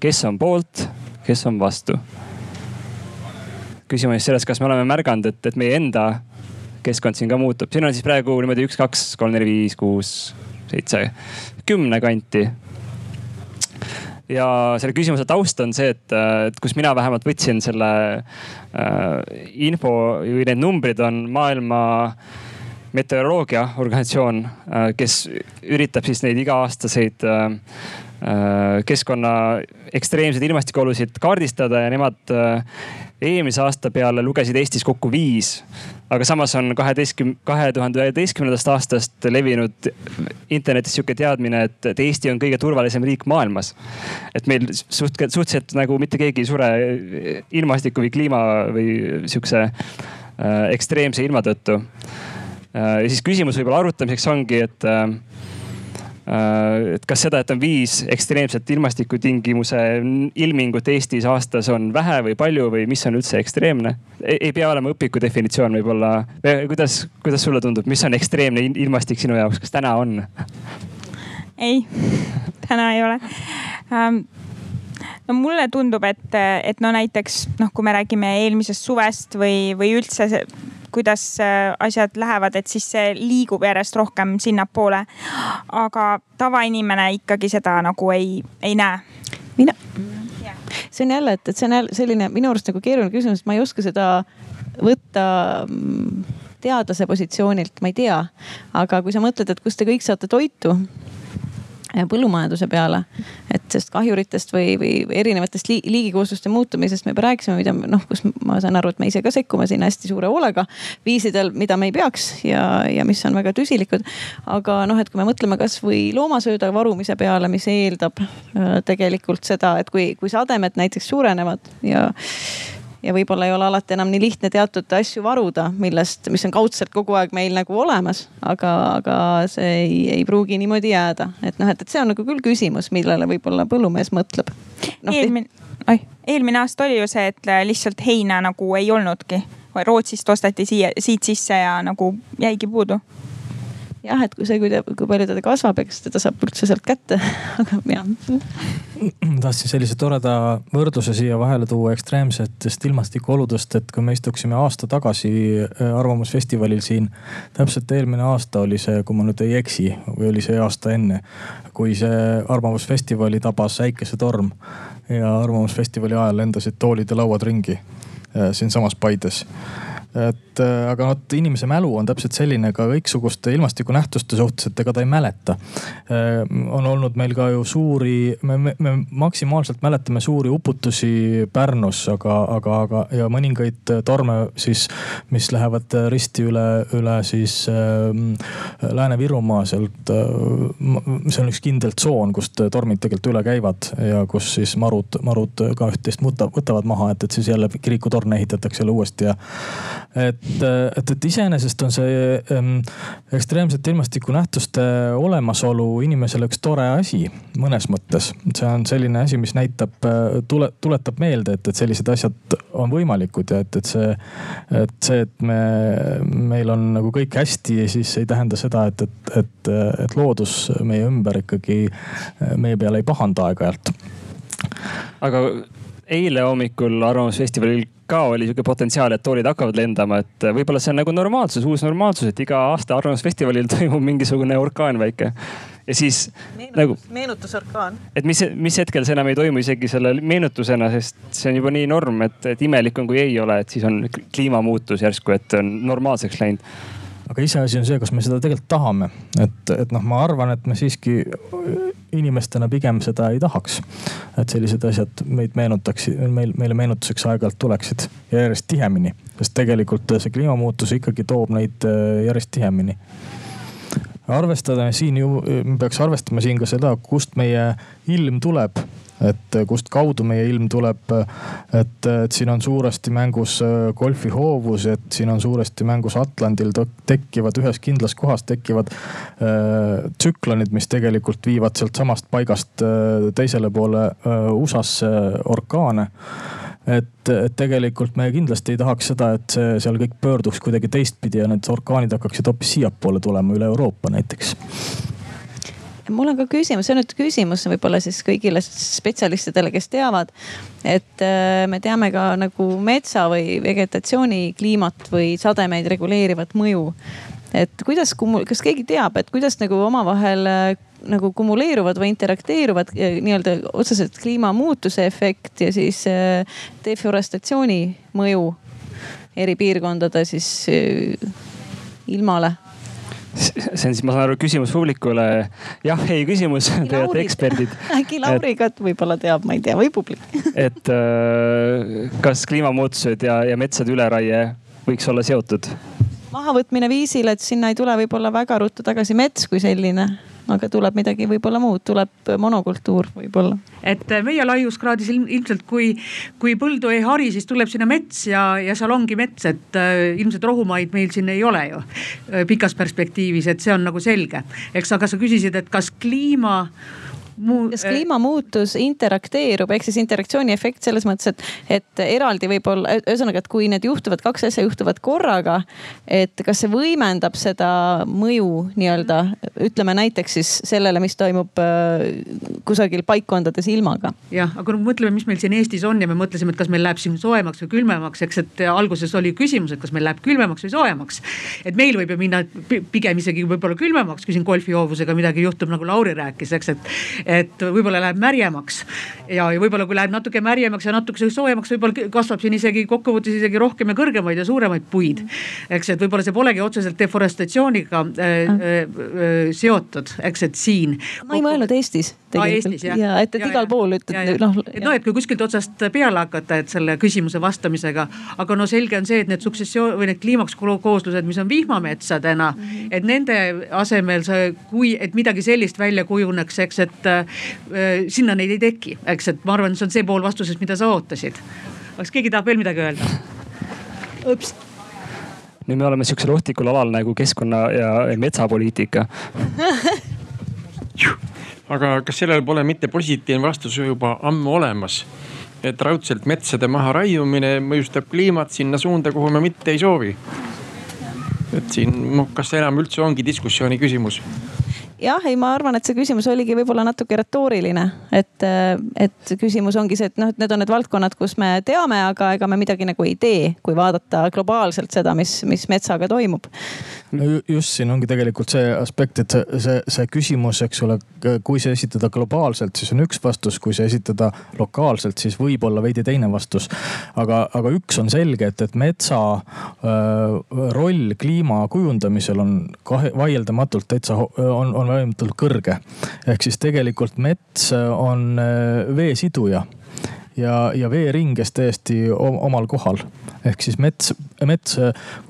kes on poolt, kes on vastu. küsimus selles, kas me oleme märganud, et, et meie enda keskkond siin ka muutub. siin on siis praegu niimoodi üks, kaks, kolm, neli, viis, kuus, seitse, kümne kanti. ja selle küsimuse taust on see, et, et kus mina vähemalt võtsin selle äh, info või need numbrid on maailma meteoroloogiaorganisatsioon äh,, kes üritab siis neid iga-aastaseid äh, Äh, keskkonna ekstreemseid ilmastikuolusid kaardistada ja nemad eelmise aasta peale lugesid Eestis kokku viis. aga samas on kaheteistkümne, kahe tuhande üheteistkümnendast aastast levinud internetis sihuke teadmine, et, et Eesti on kõige turvalisem riik maailmas. et meil suht-, suhteliselt nagu mitte keegi ei sure ilmastiku või kliima või sihukese ekstreemse ilma tõttu. Ja siis küsimus võib-olla arutamiseks ongi, et äh, Äh, et kas seda, et on viis ekstreemset ilmastikutingimuse ilmingut Eestis aastas on vähe või palju või mis on üldse ekstreemne? ei pea olema õpiku definitsioon võib-olla. kuidas, kuidas sulle tundub, mis on ekstreemne ilmastik sinu jaoks, kas täna on? ei, täna ei ole um no mulle tundub, et, et no näiteks noh, kui me räägime eelmisest suvest või, või üldse kuidas äh, asjad lähevad, et siis see liigub järjest rohkem sinnapoole. aga tavainimene ikkagi seda nagu ei, ei näe. mina, see on jälle, et, et see on jälle selline minu arust nagu keeruline küsimus, et ma ei oska seda võtta mm, teadlase positsioonilt, ma ei tea. aga kui sa mõtled, et kust te kõik saate toitu põllumajanduse peale. et sest kahjuritest või, või erinevatest liigikoosluste muutumisest me juba rääkisime, mida noh, kus ma saan aru, et me ise ka sekkume sinna hästi suure hoolega viisidel, mida me ei peaks ja, ja mis on väga tüsilikud. aga noh, et kui me mõtleme kasvõi loomasööda varumise peale, mis eeldab äh, tegelikult seda, et kui, kui sademed näiteks suurenevad ja ja võib-olla ei ole alati enam nii lihtne teatud asju varuda, millest, mis on kaudselt kogu aeg meil nagu olemas, aga, aga see ei, ei pruugi niimoodi jääda. et noh, et, et see on nagu küll küsimus, millele võib-olla põllumees mõtleb no,. eelmine, eelmine aasta oli ju see, et lihtsalt heina nagu ei olnudki. Rootsist osteti siia, siit sisse ja nagu jäigi puudu jah, et kui see, kui, kui palju teda kasvab, eks teda saab üldse sealt kätte, aga jah. tahtsin sellise toreda võrdluse siia vahele tuua ekstreemsetest ilmastikuoludest, et kui me istuksime aasta tagasi äh, Arvamusfestivalil siin. täpselt eelmine aasta oli see, kui ma nüüd ei eksi, või oli see aasta enne, kui see Arvamusfestivali tabas äikesetorm ja Arvamusfestivali ajal lendasid toolid ja lauad ringi äh, siinsamas Paides et äh, aga vot inimese mälu on täpselt selline ka kõiksuguste ilmastikunähtuste suhtes, et ega ta ei mäleta. Äh, on olnud meil ka ju suuri, me, me, me maksimaalselt mäletame suuri uputusi Pärnus, aga, aga, aga ja mõningaid torme siis, mis lähevad risti üle, üle siis äh, Lääne-Virumaa sealt äh,. see on üks kindel tsoon, kust tormid tegelikult üle käivad ja kus siis marud, marud ka üht-teist võtavad maha, et, et siis jälle kirikutorn ehitatakse jälle uuesti ja et, et, et iseenesest on see ähm, ekstreemsete ilmastikunähtuste olemasolu inimesele üks tore asi mõnes mõttes. see on selline asi, mis näitab, äh, tule, tuletab meelde, et, et sellised asjad on võimalikud ja et, et see, et see, et me, meil on nagu kõik hästi, siis ei tähenda seda, et, et, et, et loodus meie ümber ikkagi äh, meie peale ei pahanda aeg-ajalt. aga eile hommikul Arvamusfestivalil ka oli sihuke potentsiaal, et toolid hakkavad lendama, et võib-olla see on nagu normaalsus, uus normaalsus, et iga aasta Arvamusfestivalil toimub mingisugune orkaan väike. ja siis Meenutus, nagu. meenutusorkaan. et mis, mis hetkel see enam ei toimu isegi selle meenutusena, sest see on juba nii norm, et, et imelik on, kui ei ole, et siis on kliimamuutus järsku, et on normaalseks läinud aga iseasi on see, kas me seda tegelikult tahame, et, et noh, ma arvan, et me siiski inimestena pigem seda ei tahaks. et sellised asjad meid meenutaksid, meil, meile meenutuseks aeg-ajalt tuleksid. Ja järjest tihemini, sest tegelikult see kliimamuutus ikkagi toob neid äh, järjest tihemini arvestada siin ju, me peaks arvestama siin ka seda, kust meie ilm tuleb et äh, kust kaudu meie ilm tuleb. et, et siin on suuresti mängus golfi hoovus, et siin on suuresti mängus Atlandil tekkivad ühes kindlas kohas tekkivad äh, tsüklonid, mis tegelikult viivad sealtsamast paigast äh, teisele poole äh, USA-sse orkaane et, et tegelikult me kindlasti ei tahaks seda, et see seal kõik pöörduks kuidagi teistpidi ja need orkaanid hakkaksid hoopis siiapoole tulema üle Euroopa näiteks mul on ka küsimus, see on nüüd küsimus võib-olla siis kõigile spetsialistidele, kes teavad. et äh, me teame ka nagu metsa või vegetatsiooni kliimat või sademeid reguleerivat mõju. Et kuidas, kas keegi teab, et kuidas nagu omavahel äh, nagu kumuleeruvad või interakteeruvad äh, nii-öelda otseselt kliimamuutuse efekt ja siis deforestatsiooni mõju eri piirkondade siis ilmale see on siis, ma saan aru, küsimus publikule. jah, ei küsimus, te olete eksperdid. äkki Lauri ka võib-olla teab, ma ei tea, või publik et äh, kas kliimamuutused ja, ja metsade üleraie võiks olla seotud? Mahavõtmine viisil, et sinna ei tule võib-olla väga ruttu tagasi mets kui selline aga tuleb midagi võib-olla muud, tuleb monokultuur võib-olla. et meie laiuskraadis ilmselt, kui, kui põldu ei hari, siis tuleb sinna mets ja, ja seal ongi mets, et äh, ilmselt rohumaid meil siin ei ole ju äh, pikas perspektiivis, et see on nagu selge. eks, aga sa küsisid, et kas kliima muu.... kas kliimamuutus interakteerub, ehk siis interaktsiooni efekt selles mõttes, et, et eraldi võib-olla, ühesõnaga, et kui need juhtuvad, kaks asja juhtuvad korraga. et kas see võimendab seda mõju nii-öelda, ütleme näiteks siis sellele, mis toimub äh, kusagil paikkondades ilmaga. jah, aga no mõtleme, mis meil siin Eestis on ja me mõtlesime, et kas meil läheb siin soojemaks või külmemaks, eks, et alguses oli küsimus, et kas meil läheb külmemaks või soojemaks. et meil võib ju minna pigem isegi võib-olla külmemaks, kui siin golfihoovusega midagi juhtub, nagu Lauri rääkis, eks, et et võib-olla läheb märjemaks. ja, ja võib-olla kui läheb natuke märjemaks ja natuke soojemaks, võib-olla kasvab siin isegi kokkuvõttes isegi rohkem ja kõrgemaid ja suuremaid puid. eks, et võib-olla see polegi otseselt deforestatsiooniga äh, äh, äh, seotud, eks, et siin. ma ei mõelnud Eestis tegelikult. ja et, et ja, igal pool ütled noh. noh, et kui kuskilt otsast peale hakata, et selle küsimuse vastamisega, aga no selge on see, et need suksessioon või need kliimakskooslused, mis on vihmametsadena mm, -hmm. et nende asemel sa, kui, et midagi sellist välja kujuneks, eks, et äh, sinna neid ei teki, eks, et ma arvan, see on see pool vastusest, mida sa ootasid. kas keegi tahab veel midagi öelda? ups nüüd me oleme sihukesel ohtlikul alal nagu keskkonna ja metsapoliitika aga kas sellel pole mitte positiivne vastus juba ammu olemas? et raudselt metsade maharaiumine mõjustab kliimat sinna suunda, kuhu me mitte ei soovi. et siin, noh, kas see enam üldse ongi diskussiooni küsimus? Jah, ei, ma arvan, et see küsimus oligi võib-olla natuke retooriline, et, et küsimus ongi see, et noh, et need on need valdkonnad, kus me teame, aga ega me midagi nagu ei tee, kui vaadata globaalselt seda, mis, mis metsaga toimub. no just siin ongi tegelikult see aspekt, et see, see, see küsimus, eks ole, kui see esitada globaalselt, siis on üks vastus, kui see esitada lokaalselt, siis võib-olla veidi teine vastus. aga, aga üks on selge, et, et metsa öö, roll kliima kujundamisel on kahe, vaieldamatult täitsa on, on on võimatult kõrge. ehk siis tegelikult mets on äh, veesiduja ja, ja veeringes täiesti omal kohal. ehk siis mets, mets,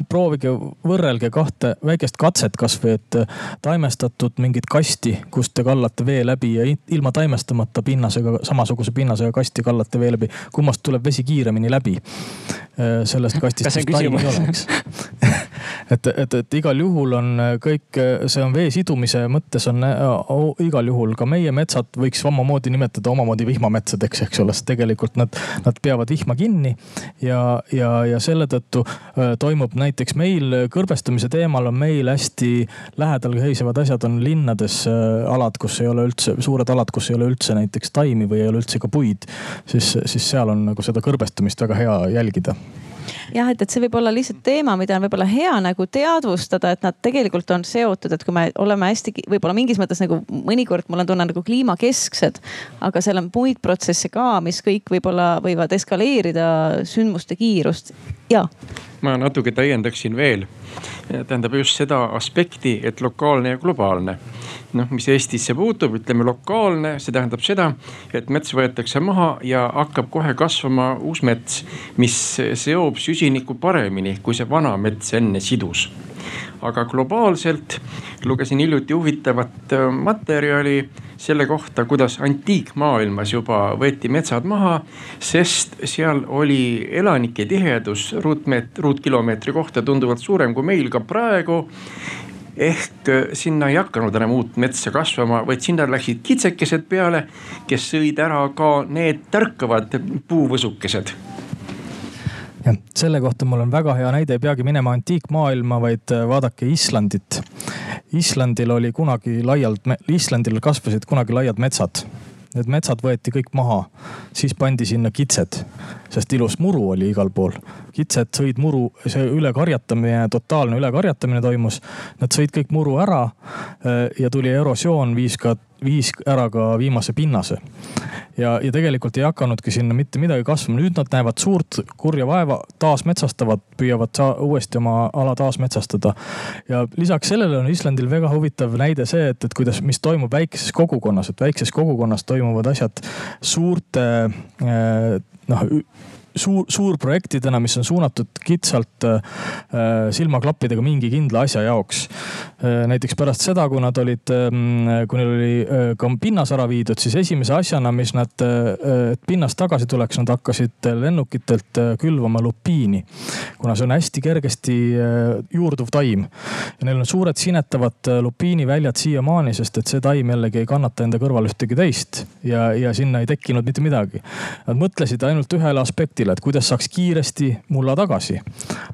proovige, võrrelge kahte väikest katset kasvõi, et taimestatud mingit kasti, kust te kallate vee läbi ja ilma taimestamata pinnasega, samasuguse pinnasega kasti kallate vee läbi. kummast tuleb vesi kiiremini läbi äh, sellest kastist, taimi ei ole, eks et, et, et igal juhul on kõik, see on vee sidumise mõttes on igal juhul ka meie metsad võiks omamoodi nimetada omamoodi vihmametsadeks, eks ole, sest tegelikult tegelikult nad, nad peavad vihma kinni. ja, ja, ja selle tõttu toimub näiteks meil kõrbestamise teemal on meil hästi lähedal seisevad asjad on linnades alad, kus ei ole üldse, suured alad, kus ei ole üldse näiteks taimi või ei ole üldse ka puid. siis, siis seal on nagu seda kõrbestamist väga hea jälgida jah, et, et see võib olla lihtsalt teema, mida on võib-olla hea nagu teadvustada, et nad tegelikult on seotud, et kui me oleme hästi võib-olla mingis mõttes nagu mõnikord mul on tunne nagu kliimakesksed. aga seal on muid protsesse ka, mis kõik võib-olla võivad eskaleerida sündmuste kiirust ja. ma natuke täiendaksin veel, tähendab just seda aspekti, et lokaalne ja globaalne noh, mis Eestisse puutub, ütleme lokaalne, see tähendab seda, et mets võetakse maha ja hakkab kohe kasvama uus mets, mis seob süsinikku paremini, kui see vana mets enne sidus. Aga globaalselt lugesin hiljuti huvitavat äh, materjali selle kohta, kuidas antiikmaailmas juba võeti metsad maha, sest seal oli elanike tihedus ruutmeet-, ruutkilomeetri kohta tunduvalt suurem kui meil ka praegu. Ehk äh, sinna ei hakanud enam uut metsa kasvama, vaid sinna läksid kitsekesed peale, kes sõid ära ka need tärkavad puuvõsukesed jah, selle kohta mul on väga hea näide, ei peagi minema antiikmaailma, vaid äh, vaadake Islandit. Islandil oli kunagi laialt, Islandil kasvasid kunagi laiad metsad need metsad võeti kõik maha, siis pandi sinna kitsed, sest ilus muru oli igal pool. kitsed sõid muru, see ülekarjatamine, totaalne ülekarjatamine toimus. Nad sõid kõik muru ära äh, ja tuli erosioon, viis ka viis ära ka viimase pinnase. ja, ja tegelikult ei hakanudki sinna mitte midagi kasvama, nüüd nad näevad suurt kurja vaeva, taasmetsastavad, püüavad uuesti oma ala taasmetsastada. ja lisaks sellele on Islandil väga huvitav näide see, et, et kuidas, mis toimub väikeses kogukonnas, et väikses kogukonnas toimuvad asjad suurte eh, noh suur, suurprojektidena, mis on suunatud kitsalt äh, silmaklappidega mingi kindla asja jaoks äh,. näiteks pärast seda, kui nad olid äh,, kui neil oli äh, ka pinnas ära viidud, siis esimese asjana, mis nad, äh, et pinnas tagasi tuleks, nad hakkasid lennukitelt äh, külvama lupiini. kuna see on hästi kergesti äh, juurduv taim ja neil on suured sinetavad lupiiniväljad siiamaani, sest et see taim jällegi ei kannata enda kõrval ühtegi teist ja, ja sinna ei tekkinud mitte midagi. Nad mõtlesid ainult ühele aspektile, et kuidas saaks kiiresti mulla tagasi.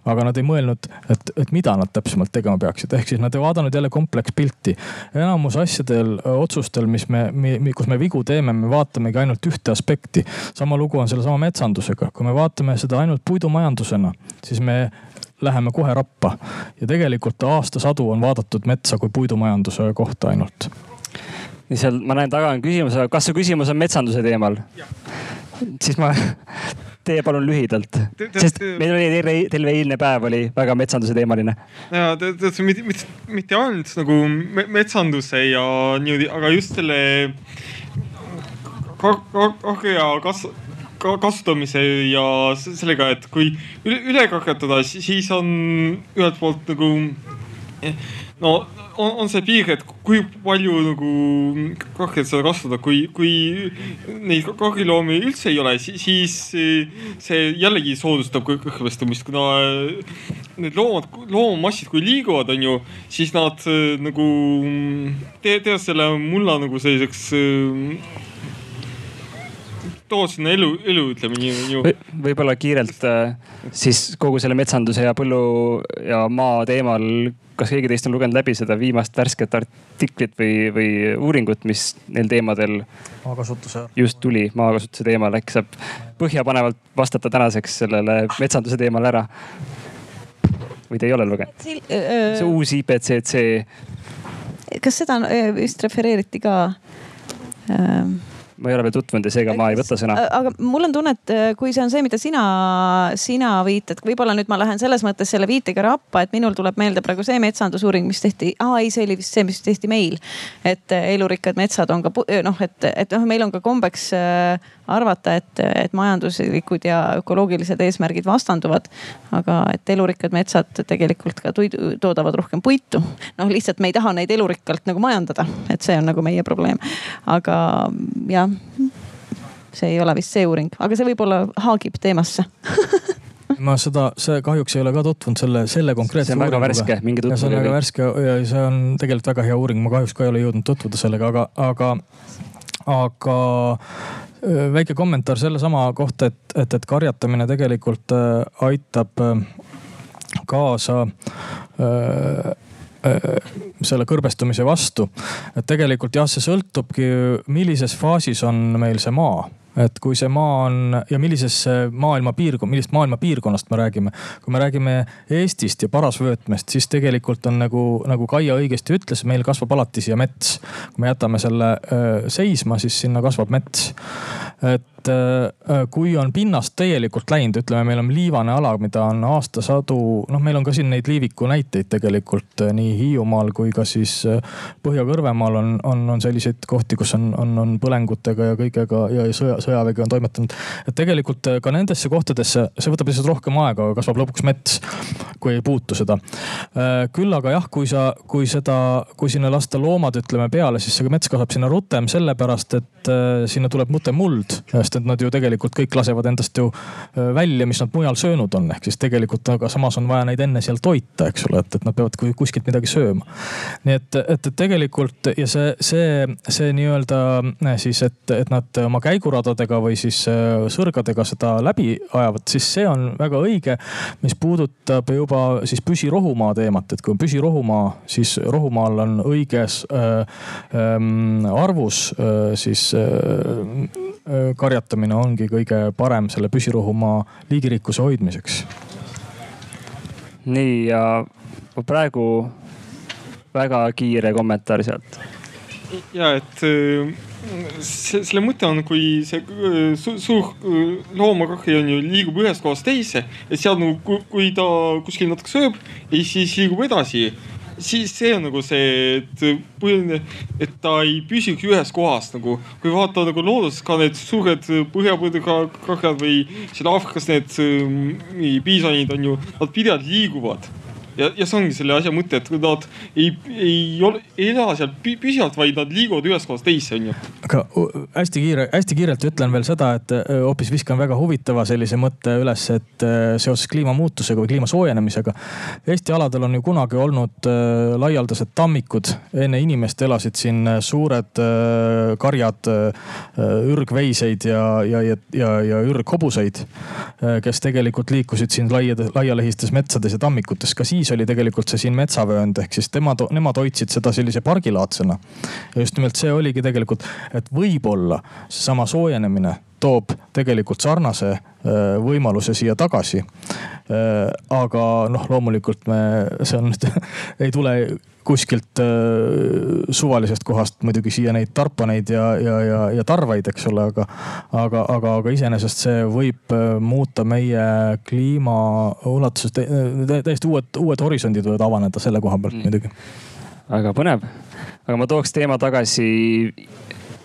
aga nad ei mõelnud, et, et mida nad täpsemalt tegema peaksid, ehk siis nad ei vaadanud jälle komplekspilti. enamus asjadel, otsustel, mis me, me, kus me vigu teeme, me vaatamegi ainult ühte aspekti. sama lugu on sellesama metsandusega, kui me vaatame seda ainult puidumajandusena, siis me läheme kohe rappa. ja tegelikult aastasadu on vaadatud metsa kui puidumajanduse kohta ainult. nii seal ma näen taga on küsimus, aga kas su küsimus on metsanduse teemal? siis ma, tee palun lühidalt, sest meil oli terve, eilne päev oli väga metsanduse teemaline. ja tead, mitte, mitte, ainult nagu metsanduse ja niimoodi, aga just selle karja kas-, kasutamise ja sellega, et kui üle, üle kakatada, siis on ühelt poolt nagu no on, on see piir, et kui palju nagu kahjat seda kasvatada, kui, kui neid kahjuloomi üldse ei ole, siis see jällegi soodustab kõhvestumist, kuna need loomad, loomamassid, kui liiguvad, on ju, siis nad nagu teevad selle mulla nagu selliseks too sinna elu, elu ütleme nii ju v. võib-olla kiirelt siis kogu selle metsanduse ja põllu ja maa teemal kas keegi teist on lugenud läbi seda viimast värsket artiklit või, või uuringut, mis neil teemadel maakasutuse just tuli, maakasutuse teemal, äkki saab põhjapanevalt vastata tänaseks sellele metsanduse teemale ära? või te ei ole lugenud? see uus IPCC. kas seda vist refereeriti ka? Ma ei ole veel tutvunud ja seega ma ei võta sõna. aga mul on tunne, et äh, kui see on see, mida sina, sina viitad, võib-olla nüüd ma lähen selles mõttes selle viitega rappa, et minul tuleb meelde praegu see metsandusuuring, mis tehti, aa ei, see oli vist see, mis tehti meil. et äh, elurikkad metsad on ka noh, et, et noh, meil on ka kombeks äh, arvata, et, et majanduslikud ja ökoloogilised eesmärgid vastanduvad. aga et elurikkad metsad tegelikult ka toidu, toodavad rohkem puitu. noh, lihtsalt me ei taha neid elurikkalt nagu majandada, et see on nagu meie probleem. aga jah, see ei ole vist see uuring, aga see võib-olla haagib teemasse ma seda, see kahjuks ei ole ka tutvunud selle, selle konkreetse uuringuga. see on väga värske, minge tutvuge. see on väga värske ja see on tegelikult väga hea uuring, ma kahjuks ka ei ole jõudnud tutvuda sellega, aga, aga, aga väike kommentaar sellesama kohta, et, et, et karjatamine tegelikult aitab kaasa selle kõrbestumise vastu. et tegelikult jah, see sõltubki, millises faasis on meil see maa et kui see maa on ja millises maailma piirkond, millist maailma piirkonnast me räägime. kui me räägime Eestist ja parasvöötmest, siis tegelikult on nagu, nagu Kaia õigesti ütles, meil kasvab alati siia mets. kui me jätame selle öö, seisma, siis sinna kasvab mets. et kui on pinnast täielikult läinud, ütleme, meil on liivane ala, mida on aastasadu, noh, meil on ka siin neid liiviku näiteid tegelikult nii Hiiumaal kui ka siis Põhja-Kõrvemaal on, on, on selliseid kohti, kus on, on, on põlengutega ja kõigega ja sõja, sõjavägi on toimetanud. et tegelikult äh, ka nendesse kohtadesse, see võtab lihtsalt rohkem aega, aga kasvab lõpuks mets, kui ei puutu seda. Äh, küll aga jah, kui sa, kui seda, kui sinna lasta loomad, ütleme peale, siis see mets kasvab sinna rutem sellepärast, et äh, sinna tuleb mutem muld. Sest et nad ju tegelikult kõik lasevad endast ju välja, mis nad mujal söönud on, ehk siis tegelikult, aga samas on vaja neid enne seal toita, eks ole, et, et nad peavad kuskilt midagi sööma. nii et, et, et tegelikult ja see, see, see nii-öelda siis, et, et nad oma käigurada sõrdadega või siis äh, sõrgadega seda läbi ajavad, siis see on väga õige. mis puudutab juba siis püsirohumaa teemat, et kui on püsirohumaa, siis rohumaal on õiges äh, äh, arvus äh, siis äh, äh, karjatamine ongi kõige parem selle püsirohumaa liigirikkuse hoidmiseks. nii ja praegu väga kiire kommentaar sealt. ja et selle mõte on, kui see äh, su, suur äh, loomakahju on ju, liigub ühest kohast teise ja seal nagu, kui ta kuskil natuke sööb ja siis liigub edasi. Siis see on nagu see, et põhiline, et ta ei püsiks ühes kohas nagu. kui vaadata nagu looduses ka need suured põhjapõõdekakad või siin Aafrikas need piisonid on ju, nad pidevalt liiguvad ja, ja see ongi selle asja mõte, et nad ei, ei ole, ei ela seal püsivalt, vaid nad liiguvad ühest kohast teise, onju. aga hästi kiire, hästi kiirelt ütlen veel seda, et hoopis viskan väga huvitava sellise mõtte üles, et seoses kliimamuutusega või kliima soojenemisega. Eesti aladel on ju kunagi olnud laialdased tammikud, enne inimest elasid siin suured karjad ürgveiseid ja, ja, ja, ja, ja ürghobuseid, kes tegelikult liikusid siin laiade, laialehistes metsades ja tammikutes ka siis siis oli tegelikult see siin metsavöönd, ehk siis tema, nemad hoidsid seda sellise pargilaadsena. ja just nimelt see oligi tegelikult, et võib-olla seesama soojenemine toob tegelikult sarnase äh, võimaluse siia tagasi. Äh, aga noh, loomulikult me, see on ei tule kuskilt äh, suvalisest kohast muidugi siia neid tarpaneid ja, ja, ja, ja tarvaid, eks ole, aga, aga, aga, aga iseenesest see võib muuta meie kliima ulatuses täiesti uued, uued horisondid võivad avaneda selle koha pealt mm. muidugi. väga põnev, aga ma tooks teema tagasi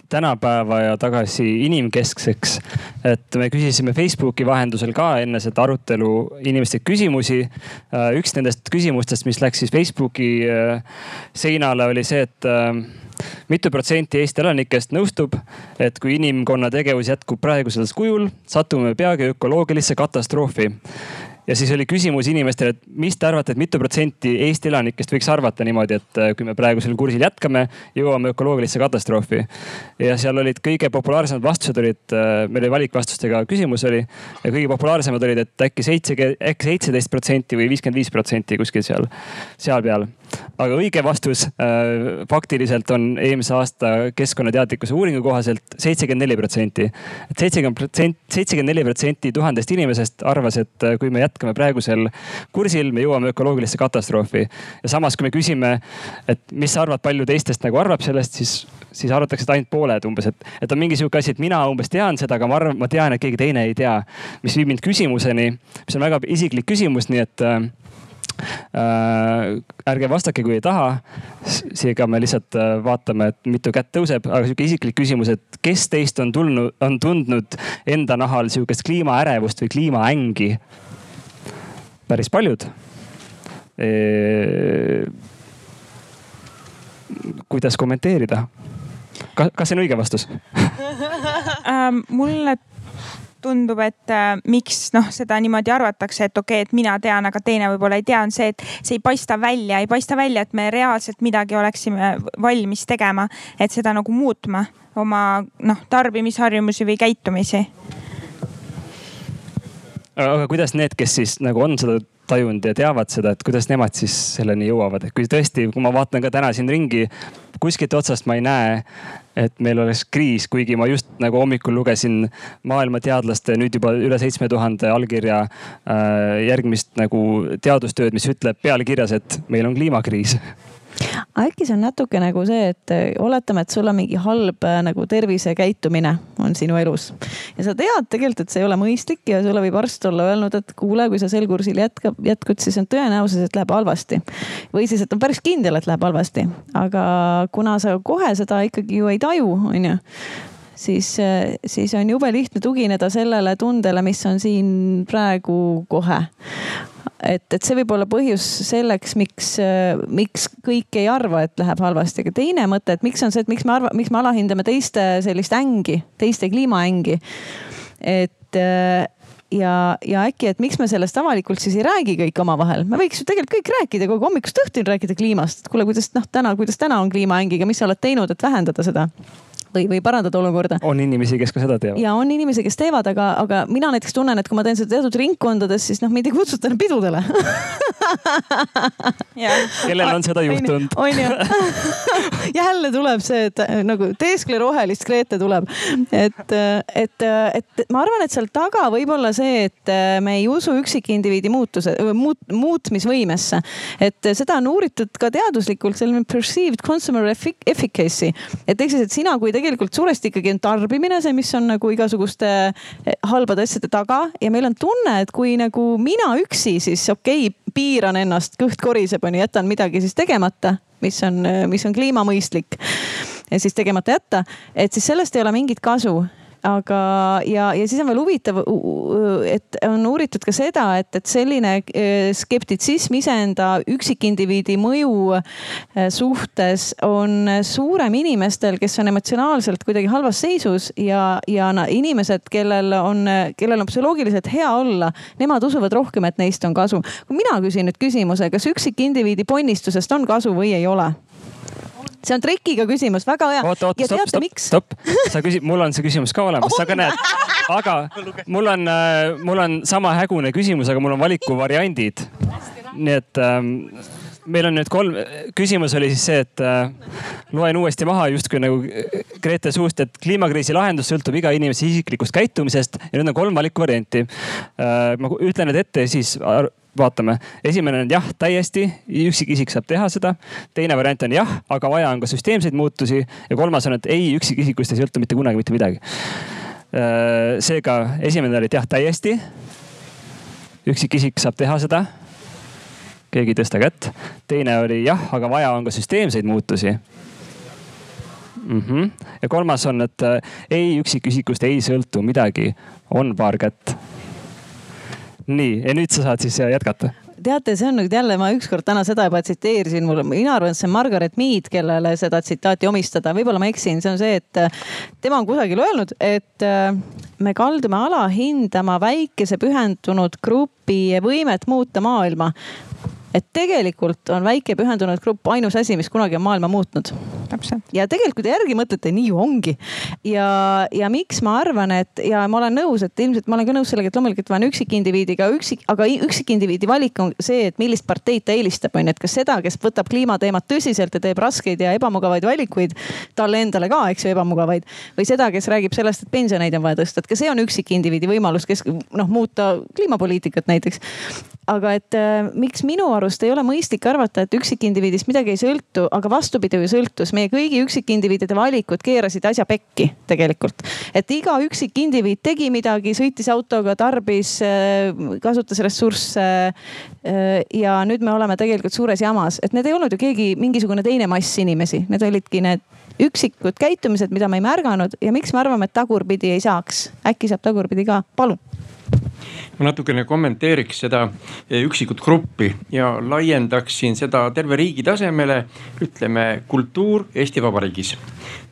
tänapäeva ja tagasi inimkeskseks. et me küsisime Facebooki vahendusel ka enne seda arutelu inimestelt küsimusi. Äh, üks nendest küsimustest, mis läks siis Facebooki äh, seinale, oli see, et äh, mitu protsenti Eesti elanikest nõustub, et kui inimkonna tegevus jätkub praegusel kujul, satume peagi ökoloogilisse katastroofi ja siis oli küsimus inimestele, et mis te arvate, et mitu protsenti Eesti elanikest võiks arvata niimoodi, et äh, kui me praegusel kursil jätkame, jõuame ökoloogilisse katastroofi. ja seal olid kõige populaarsemad vastused olid, äh, meil oli valikvastustega küsimus oli ja kõige populaarsemad olid, et äkki seitse, äkki seitseteist protsenti või viiskümmend viis protsenti kuskil seal, seal peal aga õige vastus äh, faktiliselt on eelmise aasta keskkonnateadlikkuse uuringu kohaselt seitsekümmend neli protsenti. et seitsekümmend protsenti, seitsekümmend neli protsenti tuhandest inimesest arvas, et äh, kui me jätkame praegusel kursil, me jõuame ökoloogilisse katastroofi. ja samas, kui me küsime, et mis sa arvad, palju teistest nagu arvab sellest, siis, siis arvatakse, et ainult pooled umbes, et, et on mingi sihuke asi, et mina umbes tean seda, aga ma arvan, ma tean, et keegi teine ei tea. mis viib mind küsimuseni, mis on väga isiklik küsimus, nii et äh, Äh, ärge vastake, kui ei taha. seega me lihtsalt äh, vaatame, et mitu kätt tõuseb, aga sihuke isiklik küsimus, et kes teist on tulnud, on tundnud enda nahal sihukest kliimaärevust või kliimaängi? Päris paljud e kuidas kommenteerida? kas, kas see on õige vastus ähm, mulle tundub, et äh, miks noh, seda niimoodi arvatakse, et okei okay,, et mina tean, aga teine võib-olla ei tea, on see, et see ei paista välja, ei paista välja, et me reaalselt midagi oleksime valmis tegema, et seda nagu muutma oma noh, tarbimisharjumusi või käitumisi. Aga kuidas need, kes siis nagu on seda tajunud ja teavad seda, et kuidas nemad siis selleni jõuavad, et kui tõesti, kui ma vaatan ka täna siin ringi, kuskilt otsast ma ei näe, et meil oleks kriis, kuigi ma just nagu hommikul lugesin maailma teadlaste nüüd juba üle seitsme tuhande allkirja äh, järgmist nagu teadustööd, mis ütleb pealkirjas, et meil on kliimakriis äkki see on natuke nagu see, et äh, oletame, et sul on mingi halb äh, nagu tervisekäitumine on sinu elus. ja sa tead tegelikult, et see ei ole mõistlik ja sulle võib arst olla öelnud, et kuule, kui sa sel kursil jätkab, jätkud, siis on tõenäosus, et läheb halvasti. või siis, et on päris kindel, et läheb halvasti, aga kuna sa kohe seda ikkagi ju ei taju, on ju siis, äh, siis on jube lihtne tugineda sellele tundele, mis on siin praegu kohe. Et, et see võib olla põhjus selleks, miks, miks kõik ei arva, et läheb halvasti, aga teine mõte, et miks on see, et miks me arva-, miks me alahindame teiste sellist ängi, teiste kliimaängi. et ja, ja äkki, et miks me sellest avalikult siis ei räägi kõik omavahel, me võiks ju tegelikult kõik rääkida kogu hommikust õhtuni rääkida kliimast, kuule, kuidas noh, täna, kuidas täna on kliimaängiga, mis sa oled teinud, et vähendada seda või, või parandada olukorda. on inimesi, kes ka seda teevad. ja on inimesi, kes teevad, aga, aga mina näiteks tunnen, et kui ma teen seda teatud ringkondades, siis noh, mind ei kutsuta enam pidudele kellel on seda juhtunud? on ju jälle tuleb see, et äh, nagu teeskle rohelist Grete tuleb. et, äh, et, äh, et ma arvan, et seal taga võib olla see, et me ei usu üksikindiviidi muutuse, muut, muutmisvõimesse. et seda on uuritud ka teaduslikult, selline perceived consumer efficacy. et ehk siis, et sina kui tegelikult suuresti ikkagi on tarbimine see, mis on nagu igasuguste eh, halbade asjade taga. Ja meil on tunne, et kui nagu mina üksi, siis okei okay,, piiran ennast, kõht koriseb, on ju, jätan midagi siis tegemata, mis on, mis on kliimamõistlik ja siis tegemata jätta, et siis sellest ei ole mingit kasu aga, ja, ja siis on veel huvitav, et on uuritud ka seda, et, et selline e, skeptitsism iseenda üksikindiviidi mõju e, suhtes on suurem inimestel, kes on emotsionaalselt kuidagi halvas seisus ja, ja inimesed, kellel on, kellel on psühholoogiliselt hea olla, nemad usuvad rohkem, et neist on kasu. kui mina küsin nüüd küsimuse, kas üksikindiviidi ponnistusest on kasu või ei ole? See on trikiga küsimus, väga hea. oota, oota, stopp, stopp, stopp. sa küsid, mul on see küsimus ka olemas, sa ka näed. aga mul on, äh, mul on sama hägune küsimus, aga mul on valikuvariandid. nii et ähm, meil on nüüd kolm, küsimus oli siis see, et äh, loen uuesti maha justkui nagu Grete suust, et kliimakriisi lahendus sõltub iga inimese isiklikust käitumisest ja nüüd on kolm valikuvarianti äh,. ma ütlen need ette ja siis vaatame, esimene on jah, täiesti, üksikisik saab teha seda. teine variant on jah, aga vaja on ka süsteemseid muutusi ja kolmas on, et ei, üksikisikust ei sõltu mitte kunagi mitte midagi. Äh, seega esimene oli, jah, täiesti. üksikisik saab teha seda. Keegi ei tõsta kätt. teine oli jah, aga vaja on ka süsteemseid muutusi mm. -hmm. ja kolmas on, et äh, ei, üksikisikust ei sõltu midagi, on paar kätt nii, ja nüüd sa saad siis äh, jätkata teate, see on nüüd jälle, ma ükskord täna seda juba tsiteerisin, mulle, mina arvan, et see on Margaret Mead, kellele seda tsitaati omistada, võib-olla ma eksin, see on see, et äh, tema on kusagil öelnud, et me kaldume alahindama väikese pühendunud grupi võimet muuta maailma et tegelikult on väike pühendunud grupp ainus asi, mis kunagi on maailma muutnud. ja tegelikult, järgi mõtlete, nii ju ongi. ja, ja miks ma arvan, et ja ma olen nõus, et ilmselt ma olen ka nõus sellega, et loomulikult ma olen üksikindiviidiga, üksik, aga üksikindiviidi valik on see, et millist parteid ta eelistab, on ju, et kas seda, kes võtab kliimateemat tõsiselt ja teeb raskeid ja ebamugavaid valikuid, talle endale ka, eks ju, ebamugavaid. või seda, kes räägib sellest, et pensioneid on vaja tõsta, et ka see on üksikindiviidi võimalus, kes noh, muuta kliimapoliitikat näiteks. Aga et äh, miks minu arust ei ole mõistlik arvata, et üksikindiviidist midagi ei sõltu, aga vastupidi ju sõltus. meie kõigi üksikindiviidide valikud keerasid asja pekki tegelikult. et iga üksikindiviid tegi midagi, sõitis autoga, tarbis, äh, kasutas ressursse. Äh, ja nüüd me oleme tegelikult suures jamas, et need ei olnud ju keegi mingisugune teine mass inimesi, need olidki need üksikud käitumised, mida me ei märganud ja miks me arvame, et tagurpidi ei saaks, äkki saab tagurpidi ka, palun ma natukene kommenteeriks seda eh, üksikut gruppi ja laiendaksin seda terve riigi tasemele. ütleme kultuur Eesti Vabariigis.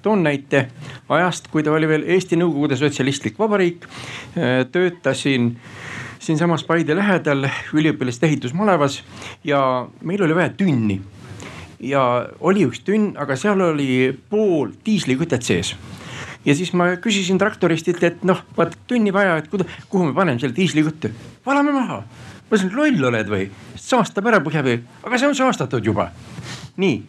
toon näite ajast, kui ta oli veel Eesti Nõukogude Sotsialistlik Vabariik. Eh, töötasin siinsamas Paide lähedal üliõpilaste ehitusmalevas ja meil oli vaja tünni ja oli üks tünn, aga seal oli pool diislikütet sees ja siis ma küsisin traktoristilt, et noh, vaat tunni vaja, et kuhu, kuhu me paneme selle diislikütte. valame maha. ma ütlesin, loll oled või, saastab ära põhja või, aga see on saastatud juba. nii,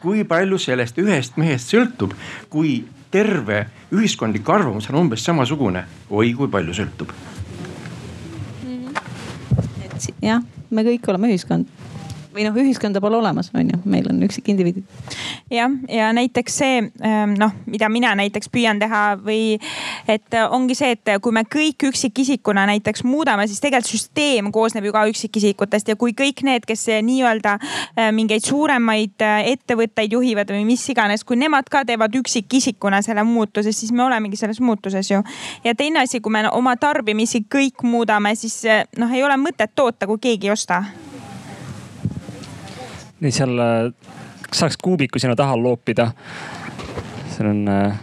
kui palju sellest ühest mehest sõltub, kui terve ühiskondlik arvamus on umbes samasugune, oi kui palju sõltub. jah, me kõik oleme ühiskond või noh, ühiskonda pole olemas, on ju, meil on üksikindiviidid. jah, ja näiteks see ähm, noh, mida mina näiteks püüan teha või et ongi see, et kui me kõik üksikisikuna näiteks muudame, siis tegelikult süsteem koosneb ju ka üksikisikutest ja kui kõik need, kes nii-öelda äh, mingeid suuremaid äh, ettevõtteid juhivad või mis iganes, kui nemad ka teevad üksikisikuna selle muutuse, siis me olemegi selles muutuses ju. ja teine asi, kui me oma tarbimisi kõik muudame, siis äh, noh, ei ole mõtet toota, kui keegi ei osta nii seal äh, saaks kuubiku sinna taha loopida. seal on, äh,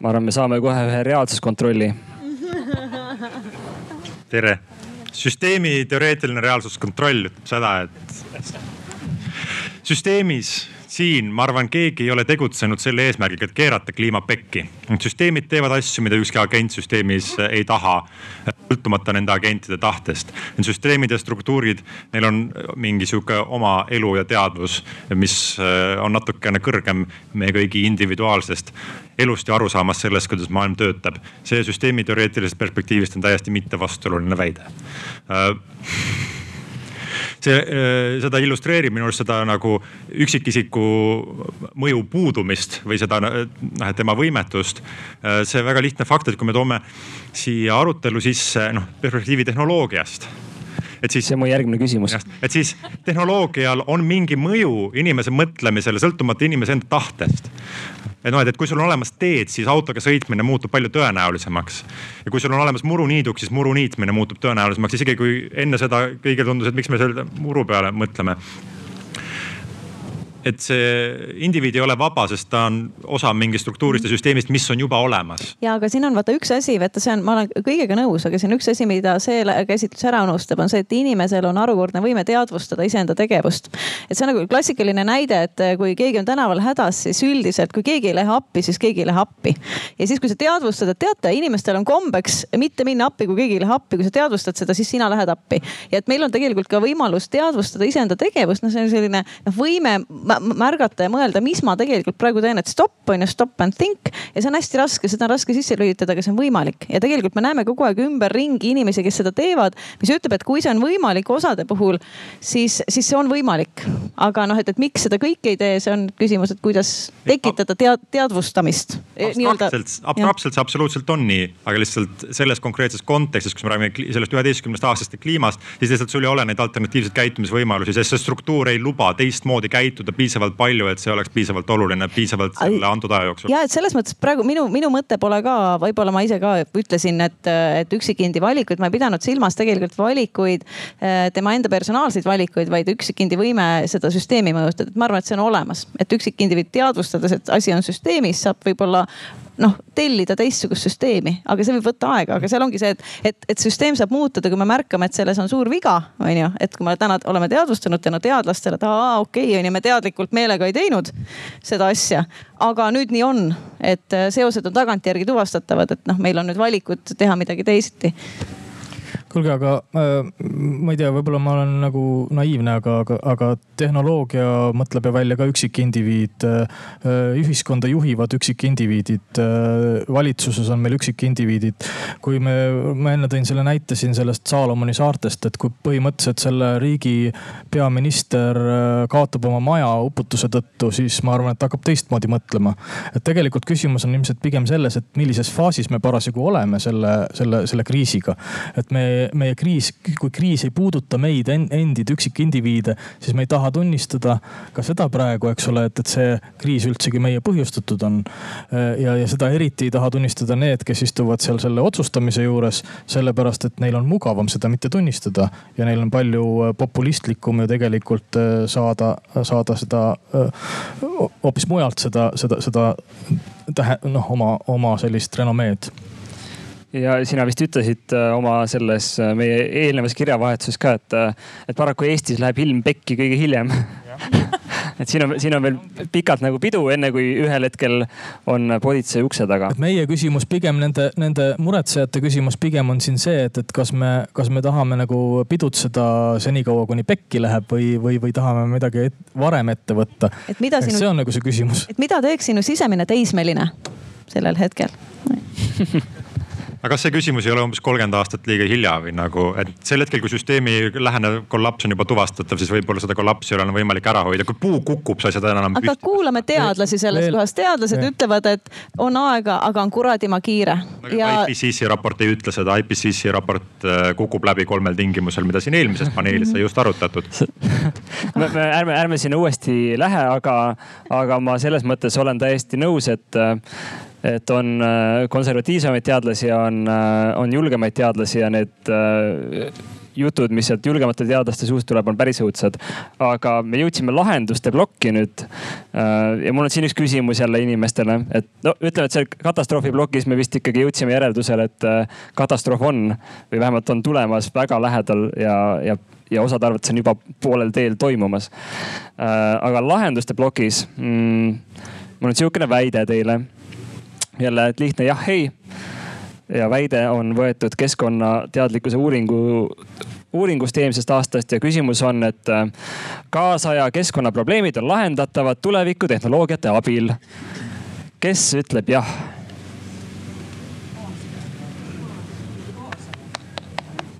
ma arvan, me saame kohe ühe reaalsuskontrolli. tere, süsteemi teoreetiline reaalsuskontroll ütleb seda, et süsteemis siin ma arvan, keegi ei ole tegutsenud selle eesmärgiga, et keerata kliima pekki. süsteemid teevad asju, mida ükski agent süsteemis ei taha, sõltumata nende agentide tahtest. Need süsteemid ja struktuurid, neil on mingi sihuke oma elu ja teadvus, mis äh, on natukene kõrgem meie kõigi individuaalsest elust ja arusaamast sellest, kuidas maailm töötab. see süsteemi teoreetilisest perspektiivist on täiesti mittevastuoluline väide äh, see, äh, seda illustreerib minu arust seda nagu üksikisiku mõju puudumist või seda noh, tema võimetust. Äh, see väga lihtne fakt, et kui me toome siia arutelu sisse noh perspektiivi tehnoloogiast et siis. see on mu järgmine küsimus. et siis tehnoloogial on mingi mõju inimese mõtlemisele sõltumata inimese enda tahtest. Et noh, et, et kui sul on olemas teed, siis autoga sõitmine muutub palju tõenäolisemaks. ja kui sul on olemas muruniiduk, siis muru niitmine muutub tõenäolisemaks, isegi kui enne seda kõigile tundus, et miks me selle muru peale mõtleme et see indiviid ei ole vaba, sest ta on osa mingist struktuurist ja süsteemist, mis on juba olemas. ja aga siin on vaata üks asi, vaata see on, ma olen kõigega nõus, aga siin üks asi, mida see käsitlus ära unustab, on see, et inimesel on harukordne võime teadvustada iseenda tegevust. et see on nagu klassikaline näide, et kui keegi on tänaval hädas, siis üldiselt, kui keegi ei lähe appi, siis keegi ei lähe appi. ja siis, kui sa teadvustad, et teate, inimestel on kombeks mitte minna appi, kui keegi ei lähe appi, kui sa teadvustad seda, siis sina lähed appi. ja et meil on tegelikult ka võimalus teadvustada iseenda tegevust, noh, see on selline noh, võime märgata ja mõelda, mis ma tegelikult praegu teen, et stopp on ju, stop and think. ja see on hästi raske, seda on raske sisse lülitada, aga see on võimalik ja tegelikult me näeme kogu aeg ümberringi inimesi, kes seda teevad. mis ütleb, et kui see on võimalik osade puhul, siis, siis see on võimalik. aga noh, et, et miks seda kõike ei tee, see on küsimus, et kuidas tekitada tead, teadvustamist. Eh, abstraktselt, abstraktselt see absoluutselt on nii, aga lihtsalt selles konkreetses kontekstis, kus me räägime sellest üheteistkümnest aastast ja kliimast, siis lihtsalt sul ei ole neid alternatiivseid käitumisvõimalusi, sest see struktuur ei luba teistmoodi käituda piisavalt palju, et see oleks piisavalt oluline, piisavalt selle antud aja jooksul. ja et selles mõttes praegu minu, minu mõte pole ka, võib-olla ma ise ka ütlesin, et, et üksikindi valikuid, ma ei pidanud silmas tegelikult valikuid, eh, tema enda personaalseid valikuid, vaid üksikindi võime seda süsteemi mõjutada, et ma arvan, et see on olemas, et üksikindiviid teadvustades, et asi on süsteemis, saab võib-olla noh, tellida teistsugust süsteemi, aga see võib võtta aega, aga seal ongi see, et, et, et süsteem saab muutuda, kui me märkame, et selles on suur viga, on ju. et kui me täna oleme teadvustanud tänu teadlastele, et aa, okei okay,, on ju, me teadlikult meelega ei teinud seda asja. aga nüüd nii on, et seosed on tagantjärgi tuvastatavad, et noh, meil on nüüd valikud teha midagi teisiti kuulge, aga äh, ma ei tea, võib-olla ma olen nagu naiivne, aga, aga, aga tehnoloogia mõtleb ju välja ka üksikindiviid äh,. ühiskonda juhivad üksikindiviidid äh,. valitsuses on meil üksikindiviidid. kui me, ma enne tõin selle näite siin sellest Saalomoni saartest, et kui põhimõtteliselt selle riigi peaminister äh, kaotab oma maja uputuse tõttu, siis ma arvan, et hakkab teistmoodi mõtlema. et tegelikult küsimus on ilmselt pigem selles, et millises faasis me parasjagu oleme selle, selle, selle kriisiga. et me meie kriis, kui kriis ei puuduta meid endid, üksikindiviide, siis me ei taha tunnistada ka seda praegu, eks ole, et, et see kriis üldsegi meie põhjustatud on. ja, ja seda eriti ei taha tunnistada need, kes istuvad seal selle otsustamise juures, sellepärast et neil on mugavam seda mitte tunnistada ja neil on palju populistlikum ju tegelikult äh, saada, saada seda äh, hoopis mujalt seda, seda, seda tähe, noh, oma, oma sellist renomeed ja sina vist ütlesid äh, oma selles äh, meie eelnevas kirjavahetuses ka, et, äh, et paraku Eestis läheb ilm pekki kõige hiljem et siin on, siin on veel pikalt nagu pidu, enne kui ühel hetkel on politsei ukse taga. meie küsimus pigem nende, nende muretsejate küsimus pigem on siin see, et, et kas me, kas me tahame nagu pidutseda senikaua, kuni pekki läheb või, või, või tahame midagi et, varem ette võtta. et mida sinu. see on nagu see küsimus. et mida teeks sinu sisemine teismeline sellel hetkel aga kas see küsimus ei ole umbes kolmkümmend aastat liiga hilja või nagu, et sel hetkel, kui süsteemi lähenev kollaps on juba tuvastatav, siis võib-olla seda kollapsi ei ole võimalik ära hoida, kui puu kukub, sa ei saa enam. aga püsti. kuulame teadlasi selles kohas, teadlased ja. ütlevad, et on aega, aga on kuradima kiire ja.... IPCC raport ei ütle seda, IPCC raport äh, kukub läbi kolmel tingimusel, mida siin eelmises paneelis sai just arutatud me, me ärme, ärme sinna uuesti lähe, aga, aga ma selles mõttes olen täiesti nõus, et et on äh, konservatiivsemaid teadlasi, on, äh, on julgemaid teadlasi ja need äh, jutud, mis sealt julgemate teadlaste suust tuleb, on päris õudsad. aga me jõudsime lahenduste plokki nüüd. ja mul on siin üks küsimus jälle inimestele, et no ütleme, et seal katastroofi plokis me vist ikkagi jõudsime järeldusele, et katastroof on või vähemalt on tulemas väga lähedal ja, ja ja osade arvates on juba poolel teel toimumas. aga lahenduste plokis mm, mul on sihukene väide teile jälle, et lihtne jah-ei. ja väide on võetud keskkonnateadlikkuse uuringu, uuringust eelmisest aastast ja küsimus on, et äh, kaasaja keskkonnaprobleemid on lahendatavad tulevikutehnoloogiate abil. kes ütleb jah?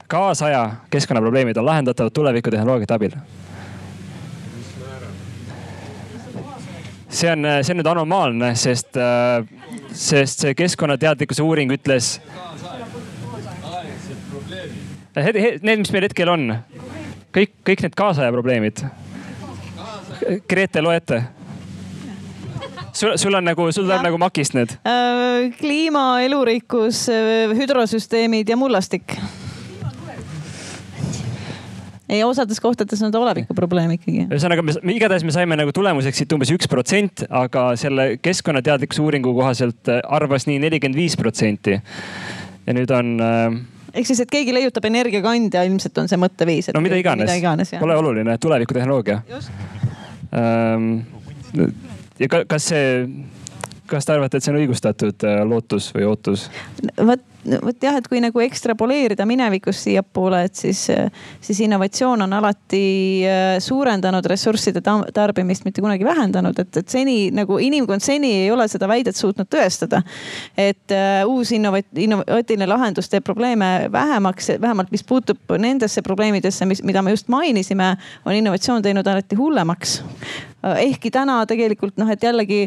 kaasaja keskkonnaprobleemid on lahendatavad tulevikutehnoloogiate abil see on, see on nüüd anomaalne, sest, äh, sest see keskkonnateadlikkuse uuring ütles. Need, mis meil hetkel on, kõik, kõik need kaasaja probleemid. Grete, loete sul, sul on nagu, sul tuleb nagu makist need äh,? kliima, elurikkus, äh, hüdrosüsteemid ja mullastik ei, osades kohtades on ta oleviku probleem ikkagi. ühesõnaga, me igatahes me saime nagu tulemuseks siit umbes üks protsent, aga selle keskkonnateadlikkuse uuringu kohaselt äh, arvas nii nelikümmend viis protsenti. ja nüüd on äh, ehk siis, et keegi leiutab energiakandja, ilmselt on see mõtteviis. no mida iganes, iganes, pole oluline, tulevikutehnoloogia. Ähm, ja kas see, kas te arvate, et see on õigustatud äh, lootus või ootus? vot vot jah, et kui nagu ekstrapoleerida minevikust siiapoole, et siis, siis innovatsioon on alati äh, suurendanud ressursside tarbimist, mitte kunagi vähendanud, et, et seni nagu inimkond seni ei ole seda väidet suutnud tõestada. et uh, uus innovat-, innovaatiline lahendus teeb probleeme vähemaks, vähemalt mis puutub nendesse probleemidesse, mis, mida me just mainisime, on innovatsioon teinud alati hullemaks ehkki täna tegelikult noh, et jällegi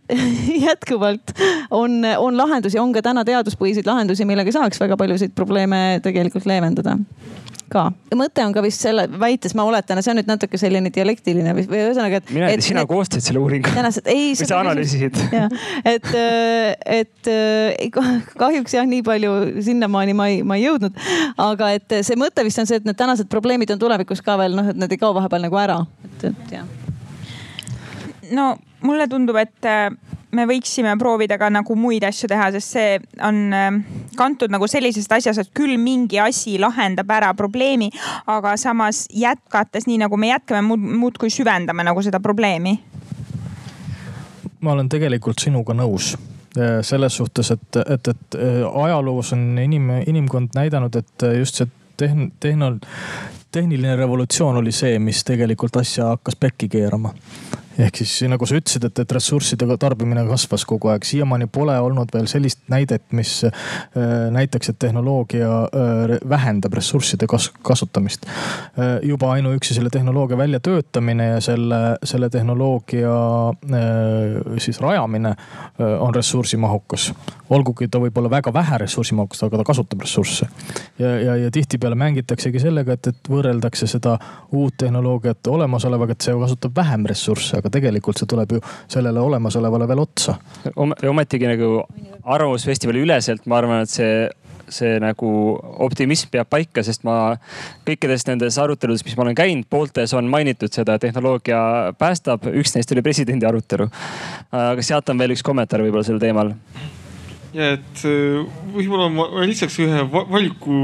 jätkuvalt on, on lahendusi, on ka täna teaduspõhiseid lahendusi millega saaks väga paljusid probleeme tegelikult leevendada ka. mõte on ka vist selle väites, ma oletan, see on nüüd natuke selline dialektiline või, või ühesõnaga, et. mina sina need, koostasid selle uuringu. tänased, ei. või sa analüüsisid. et, et kahjuks jah, nii palju sinnamaani ma ei, ma ei jõudnud. aga et see mõte vist on see, et need tänased probleemid on tulevikus ka veel noh, et need ei kao vahepeal nagu ära, et, et jah. No mulle tundub, et me võiksime proovida ka nagu muid asju teha, sest see on ähm, kantud nagu sellisest asjast, et küll mingi asi lahendab ära probleemi, aga samas jätkates nii nagu me jätkame, muudkui süvendame nagu seda probleemi. ma olen tegelikult sinuga nõus äh, selles suhtes, et, et, et äh, ajaloos on inim, inimkond näidanud, et just see tehn-, tehnol-, tehniline revolutsioon oli see, mis tegelikult asja hakkas pekki keerama ehk siis nagu sa ütlesid, et, et ressursside tarbimine kasvas kogu aeg, siiamaani pole olnud veel sellist näidet, mis äh, näitaks, et tehnoloogia äh, vähendab ressursside kas kasutamist. Äh, juba ainuüksi selle tehnoloogia väljatöötamine ja selle, selle tehnoloogia siis rajamine on ressursimahukas. olgugi ta võib olla väga vähe ressursimahukas, aga ta kasutab ressursse. ja, ja, ja tihtipeale mängitaksegi sellega, et, et võrreldakse seda uut tehnoloogiat olemasolevaga, et see kasutab vähem ressursse, aga tegelikult see tuleb ju sellele olemasolevale veel otsa. ometigi nagu Arvamusfestivali üleselt, ma arvan, et see see nagu optimism peab paika, sest ma kõikides nendes aruteludes, mis ma olen käinud, pooltes on mainitud seda, et tehnoloogia päästab. üks neist oli presidendi arutelu. aga sealt on veel üks kommentaar võib-olla sel teemal. ja et äh, võib-olla ma lisaks ühe valiku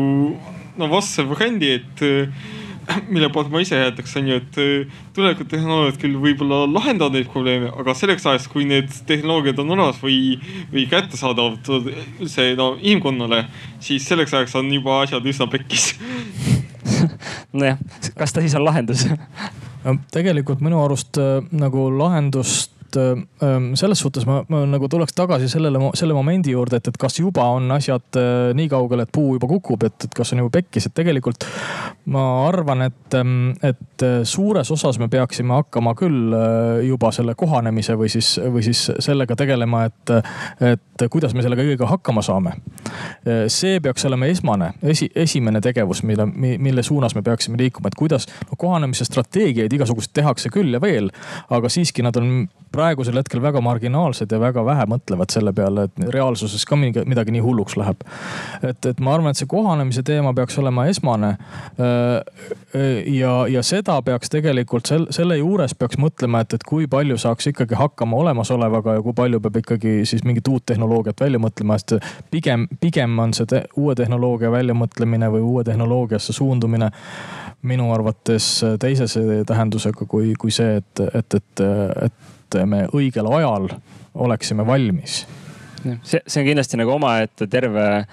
no vastase variandi, et äh, mille poolt ma ise jätaks, on ju, et äh, tulevikud tehnoloogiad küll võib-olla lahendavad neid probleeme, aga selleks ajaks, kui need tehnoloogiad on olemas või, või kättesaadavad üldse no inimkonnale, siis selleks ajaks on juba asjad üsna pekkis. Nojah, kas ta siis on lahendus? Tegelikult minu arust äh, nagu lahendust et ähm, selles suhtes ma, ma nagu tuleks tagasi sellele, selle momendi juurde, et, et kas juba on asjad äh, nii kaugel, et puu juba kukub, et, et kas on juba pekkis, et tegelikult ma arvan, et, ähm, et äh, suures osas me peaksime hakkama küll äh, juba selle kohanemise või siis, või siis sellega tegelema, et, et kuidas me selle kõigega hakkama saame. see peaks olema esmane, esi, esimene tegevus, mille, mille suunas me peaksime liikuma, et kuidas no, kohanemise strateegiaid igasuguseid tehakse küll ja veel, aga siiski nad on praegusel hetkel väga marginaalsed ja väga vähe mõtlevad selle peale, et reaalsuses ka midagi, nii hulluks läheb. et, et ma arvan, et see kohanemise teema peaks olema esmane. ja, ja seda peaks tegelikult sel, selle juures peaks mõtlema, et, et kui palju saaks ikkagi hakkama olemasolevaga ja kui palju peab ikkagi siis mingit uut tehnoloogiat välja mõtlema, sest pigem, pigem on see te, uue tehnoloogia väljamõtlemine või uue tehnoloogiasse suundumine minu arvates teisese tähendusega kui, kui see, et, et, et, et et me õigel ajal oleksime valmis see, see on kindlasti nagu omaette terve äh,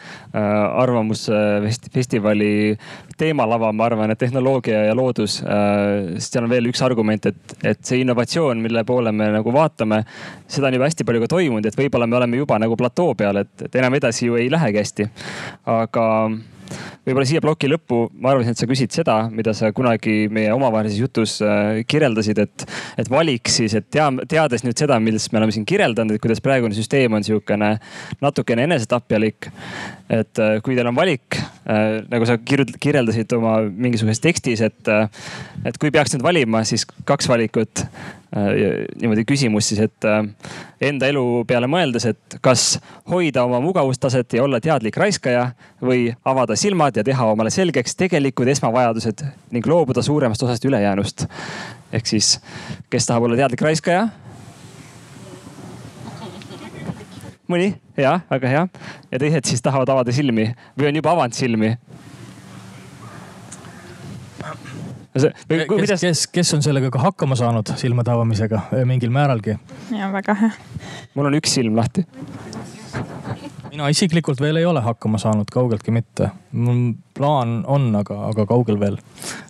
arvamusfestivali teemalava, ma arvan, et tehnoloogia ja loodus äh,. sest seal on veel üks argument, et, et see innovatsioon, mille poole me nagu vaatame, seda on juba hästi palju ka toimunud, et võib-olla me oleme juba nagu platoo peal, et, et enam edasi ju ei lähegi hästi. aga võib-olla siia ploki lõppu ma arvasin, et sa küsid seda, mida sa kunagi meie omavahelises jutus äh, kirjeldasid, et, et valik siis, et tea, teades nüüd seda, millest me oleme siin kirjeldanud, et kuidas praegune süsteem on sihukene natukene enesetapjalik. et äh, kui teil on valik, nagu sa kirjeldasid oma mingisuguses tekstis, et, et kui peaks nüüd valima, siis kaks valikut Äh, niimoodi küsimus siis, et äh, enda elu peale mõeldes, et kas hoida oma mugavustaset ja olla teadlik raiskaja või avada silmad ja teha omale selgeks tegelikud esmavajadused ning loobuda suuremast osast ülejäänust. ehk siis, kes tahab olla teadlik raiskaja? mõni, ja väga hea. ja teised siis tahavad avada silmi või on juba avanud silmi kes, kes, kes on sellega ka hakkama saanud, silmade avamisega mingil määralgi? ja väga hea. mul on üks silm lahti mina isiklikult veel ei ole hakkama saanud, kaugeltki mitte. mul plaan on, aga, aga kaugel veel.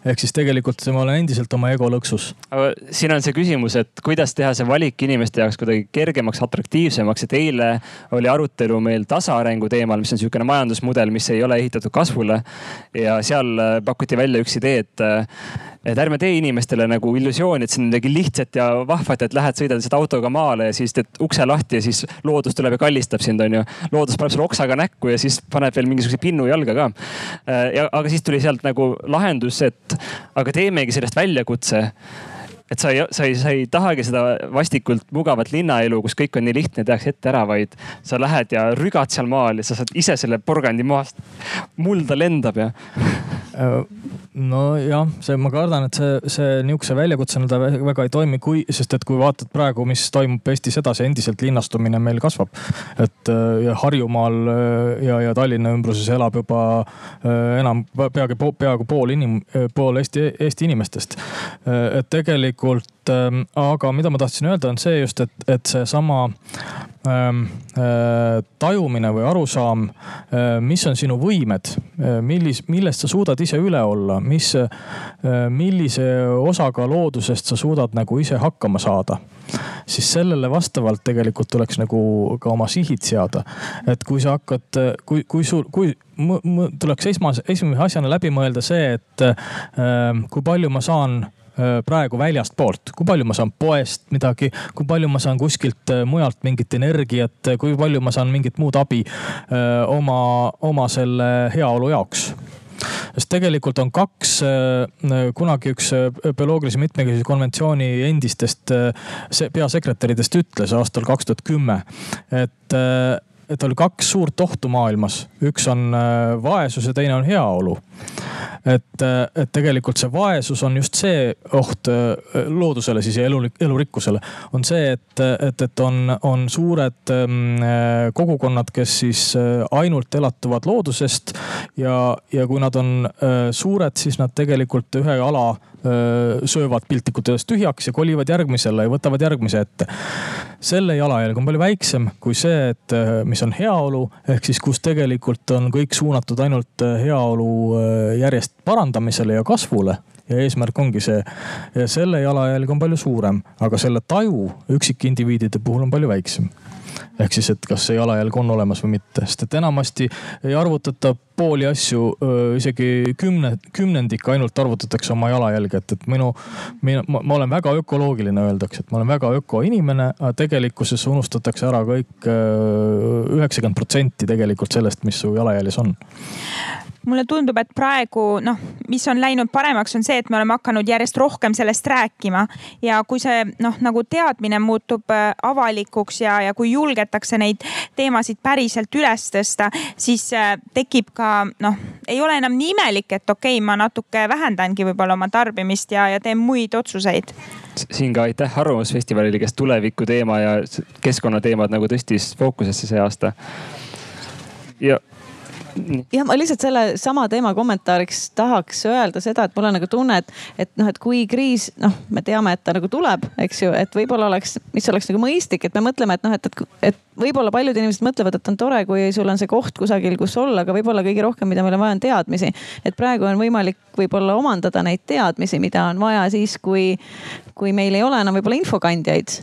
ehk siis tegelikult ma olen endiselt oma ego lõksus. aga siin on see küsimus, et kuidas teha see valik inimeste jaoks kuidagi kergemaks, atraktiivsemaks, et eile oli arutelu meil tasaarengu teemal, mis on sihukene majandusmudel, mis ei ole ehitatud kasvule. ja seal pakuti välja üks idee, et et ärme tee inimestele nagu illusiooni, et see on midagi lihtsat ja vahvat, et lähed, sõidad lihtsalt autoga maale ja siis teed ukse lahti ja siis loodus tuleb ja kallistab sind, onju. loodus paneb sulle oksaga näkku ja siis paneb veel mingisuguse pinnu jalga ka. Ja, aga siis tuli sealt nagu lahendus, et aga teemegi sellest väljakutse et sa ei, sa ei, sa ei tahagi seda vastikult mugavat linnaelu, kus kõik on nii lihtne, tehakse ette ära, vaid sa lähed ja rügad seal maal ja sa saad ise selle porgandi maast. mulda lendab ja äh, nojah, see, ma kardan, et see, see nihukese väljakutsena ta väga ei toimi, kui, sest et kui vaatad praegu, mis toimub Eestis edasi, endiselt linnastumine meil kasvab. et äh, Harjumaal äh, ja, ja Tallinna ümbruses elab juba äh, enam peaaegu, peaaegu pool inim-, pool Eesti, Eesti inimestest. et tegelikult, ähm, aga mida ma tahtsin öelda, on see just, et, et seesama tajumine või arusaam, mis on sinu võimed, millis, millest sa suudad ise üle olla, mis, millise osaga loodusest sa suudad nagu ise hakkama saada? Siis sellele vastavalt tegelikult tuleks nagu ka oma sihid seada. et kui sa hakkad, kui, kui sul, kui tuleks esmase, esimese asjana läbi mõelda see, et äh, kui palju ma saan Äh, praegu väljastpoolt, kui palju ma saan poest midagi, kui palju ma saan kuskilt äh, mujalt mingit energiat, kui palju ma saan mingit muud abi äh, oma, oma selle heaolu jaoks? Sest tegelikult on kaks, kunagi üks bioloogilise mitmekesisuse konventsiooni endistest peasekretäridest ütles aastal kaks tuhat kümme, et et oli kaks suurt ohtu maailmas, üks on vaesus ja teine on heaolu et, et tegelikult see vaesus on just see oht äh, loodusele siis ja elu, elurikkusele. on see, et, et, et on, on suured ähm, kogukonnad, kes siis äh, ainult elatuvad loodusest. ja, ja kui nad on äh, suured, siis nad tegelikult ühe ala söövad piltlikult öeldes tühjaks ja kolivad järgmisele ja võtavad järgmise ette. selle jalajälg on palju väiksem kui see, et mis on heaolu, ehk siis kus tegelikult on kõik suunatud ainult heaolu järjest parandamisele ja kasvule ja eesmärk ongi see. ja selle jalajälg on palju suurem, aga selle taju üksikindiviidide puhul on palju väiksem ehk siis, et kas see jalajälg on olemas või mitte, sest et enamasti ei arvutata pooli asju, isegi kümne, kümnendik ainult arvutatakse oma jalajälge, et, et minu, minu, ma olen väga ökoloogiline, öeldakse, et ma olen väga ökoinimene, aga tegelikkuses unustatakse ära kõik üheksakümmend protsenti tegelikult sellest, mis su jalajäljes on mulle tundub, et praegu noh, mis on läinud paremaks, on see, et me oleme hakanud järjest rohkem sellest rääkima ja kui see noh, nagu teadmine muutub äh, avalikuks ja, ja kui julgetakse neid teemasid päriselt üles tõsta, siis äh, tekib ka noh, ei ole enam nii imelik, et okei okay,, ma natuke vähendangi võib-olla oma tarbimist ja, ja teen muid otsuseid siin ka aitäh Arvamusfestivalile, kes tuleviku teema ja keskkonnateemad nagu tõstis fookusesse see aasta. ja jah, ma lihtsalt selle sama teema kommentaariks tahaks öelda seda, et mul on nagu tunne, et, et noh, et kui kriis, noh, me teame, et ta nagu tuleb, eks ju, et võib-olla oleks, mis oleks nagu mõistlik, et me mõtleme, et noh, et, et, et võib-olla paljud inimesed mõtlevad, et on tore, kui sul on see koht kusagil, kus olla, aga võib-olla kõige rohkem, mida meil on vaja, on teadmisi. et praegu on võimalik võib-olla omandada neid teadmisi, mida on vaja siis, kui, kui meil ei ole enam võib-olla infokandjaid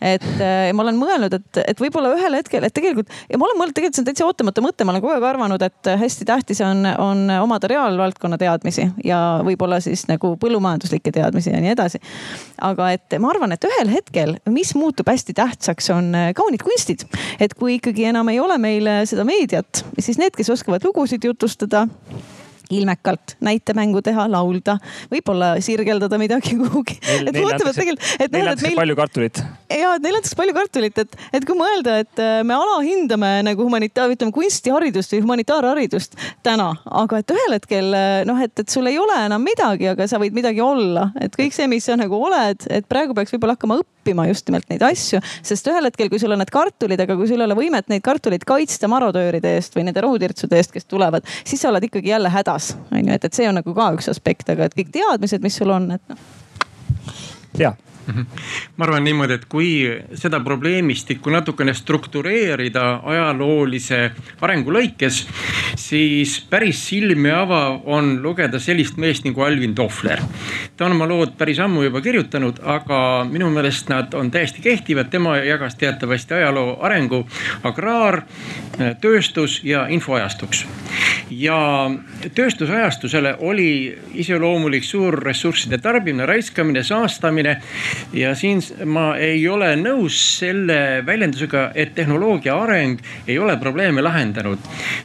et äh, ma olen mõelnud, et, et võib-olla ühel hetkel, et tegelikult ja ma olen mõelnud, tegelikult see on täitsa ootamatu mõte, ma olen kogu aeg arvanud, et hästi tähtis on, on omada reaalvaldkonna teadmisi ja võib-olla siis nagu põllumajanduslikke teadmisi ja nii edasi. aga et ma arvan, et ühel hetkel, mis muutub hästi tähtsaks, on äh, kaunid kunstid. et kui ikkagi enam ei ole meil seda meediat, siis need, kes oskavad lugusid jutustada ilmekalt näitemängu teha, laulda, võib-olla sirgeldada midagi kuhugi. et neile antakse, et neile antakse meil... palju kartulit. ja, et neile antakse palju kartulit, et, et kui mõelda, et äh, me alahindame nagu humanitaar, ütleme kunstiharidust või humanitaarharidust täna, aga et ühel hetkel äh, noh, et, et sul ei ole enam midagi, aga sa võid midagi olla, et kõik see, mis sa nagu oled, et praegu peaks võib-olla hakkama õppima just nimelt neid asju, sest ühel hetkel, kui sul on need kartulid, aga kui sul ei ole võimet neid kartuleid kaitsta marotööride eest või nende rohutirtsude eest, kes tulevad, siis sa oled ikkagi jälle hädas hädas, on ju, et, et see on nagu ka üks aspekt, aga et kõik teadmised, mis sul on, et noh. ja. ma arvan niimoodi, et kui seda probleemistikku natukene struktureerida ajaloolise arengu lõikes, siis päris silmi avav on lugeda sellist meest nagu Alvin Tohler. ta on oma lood päris ammu juba kirjutanud, aga minu meelest nad on täiesti kehtivad, tema jagas teatavasti ajaloo arengu agraar, tööstus ja infoajastuks. ja tööstusajastusele oli iseloomulik suur ressursside tarbimine, raiskamine, saastamine ja siin ma ei ole nõus selle väljendusega, et tehnoloogia areng ei ole probleeme lahendanud.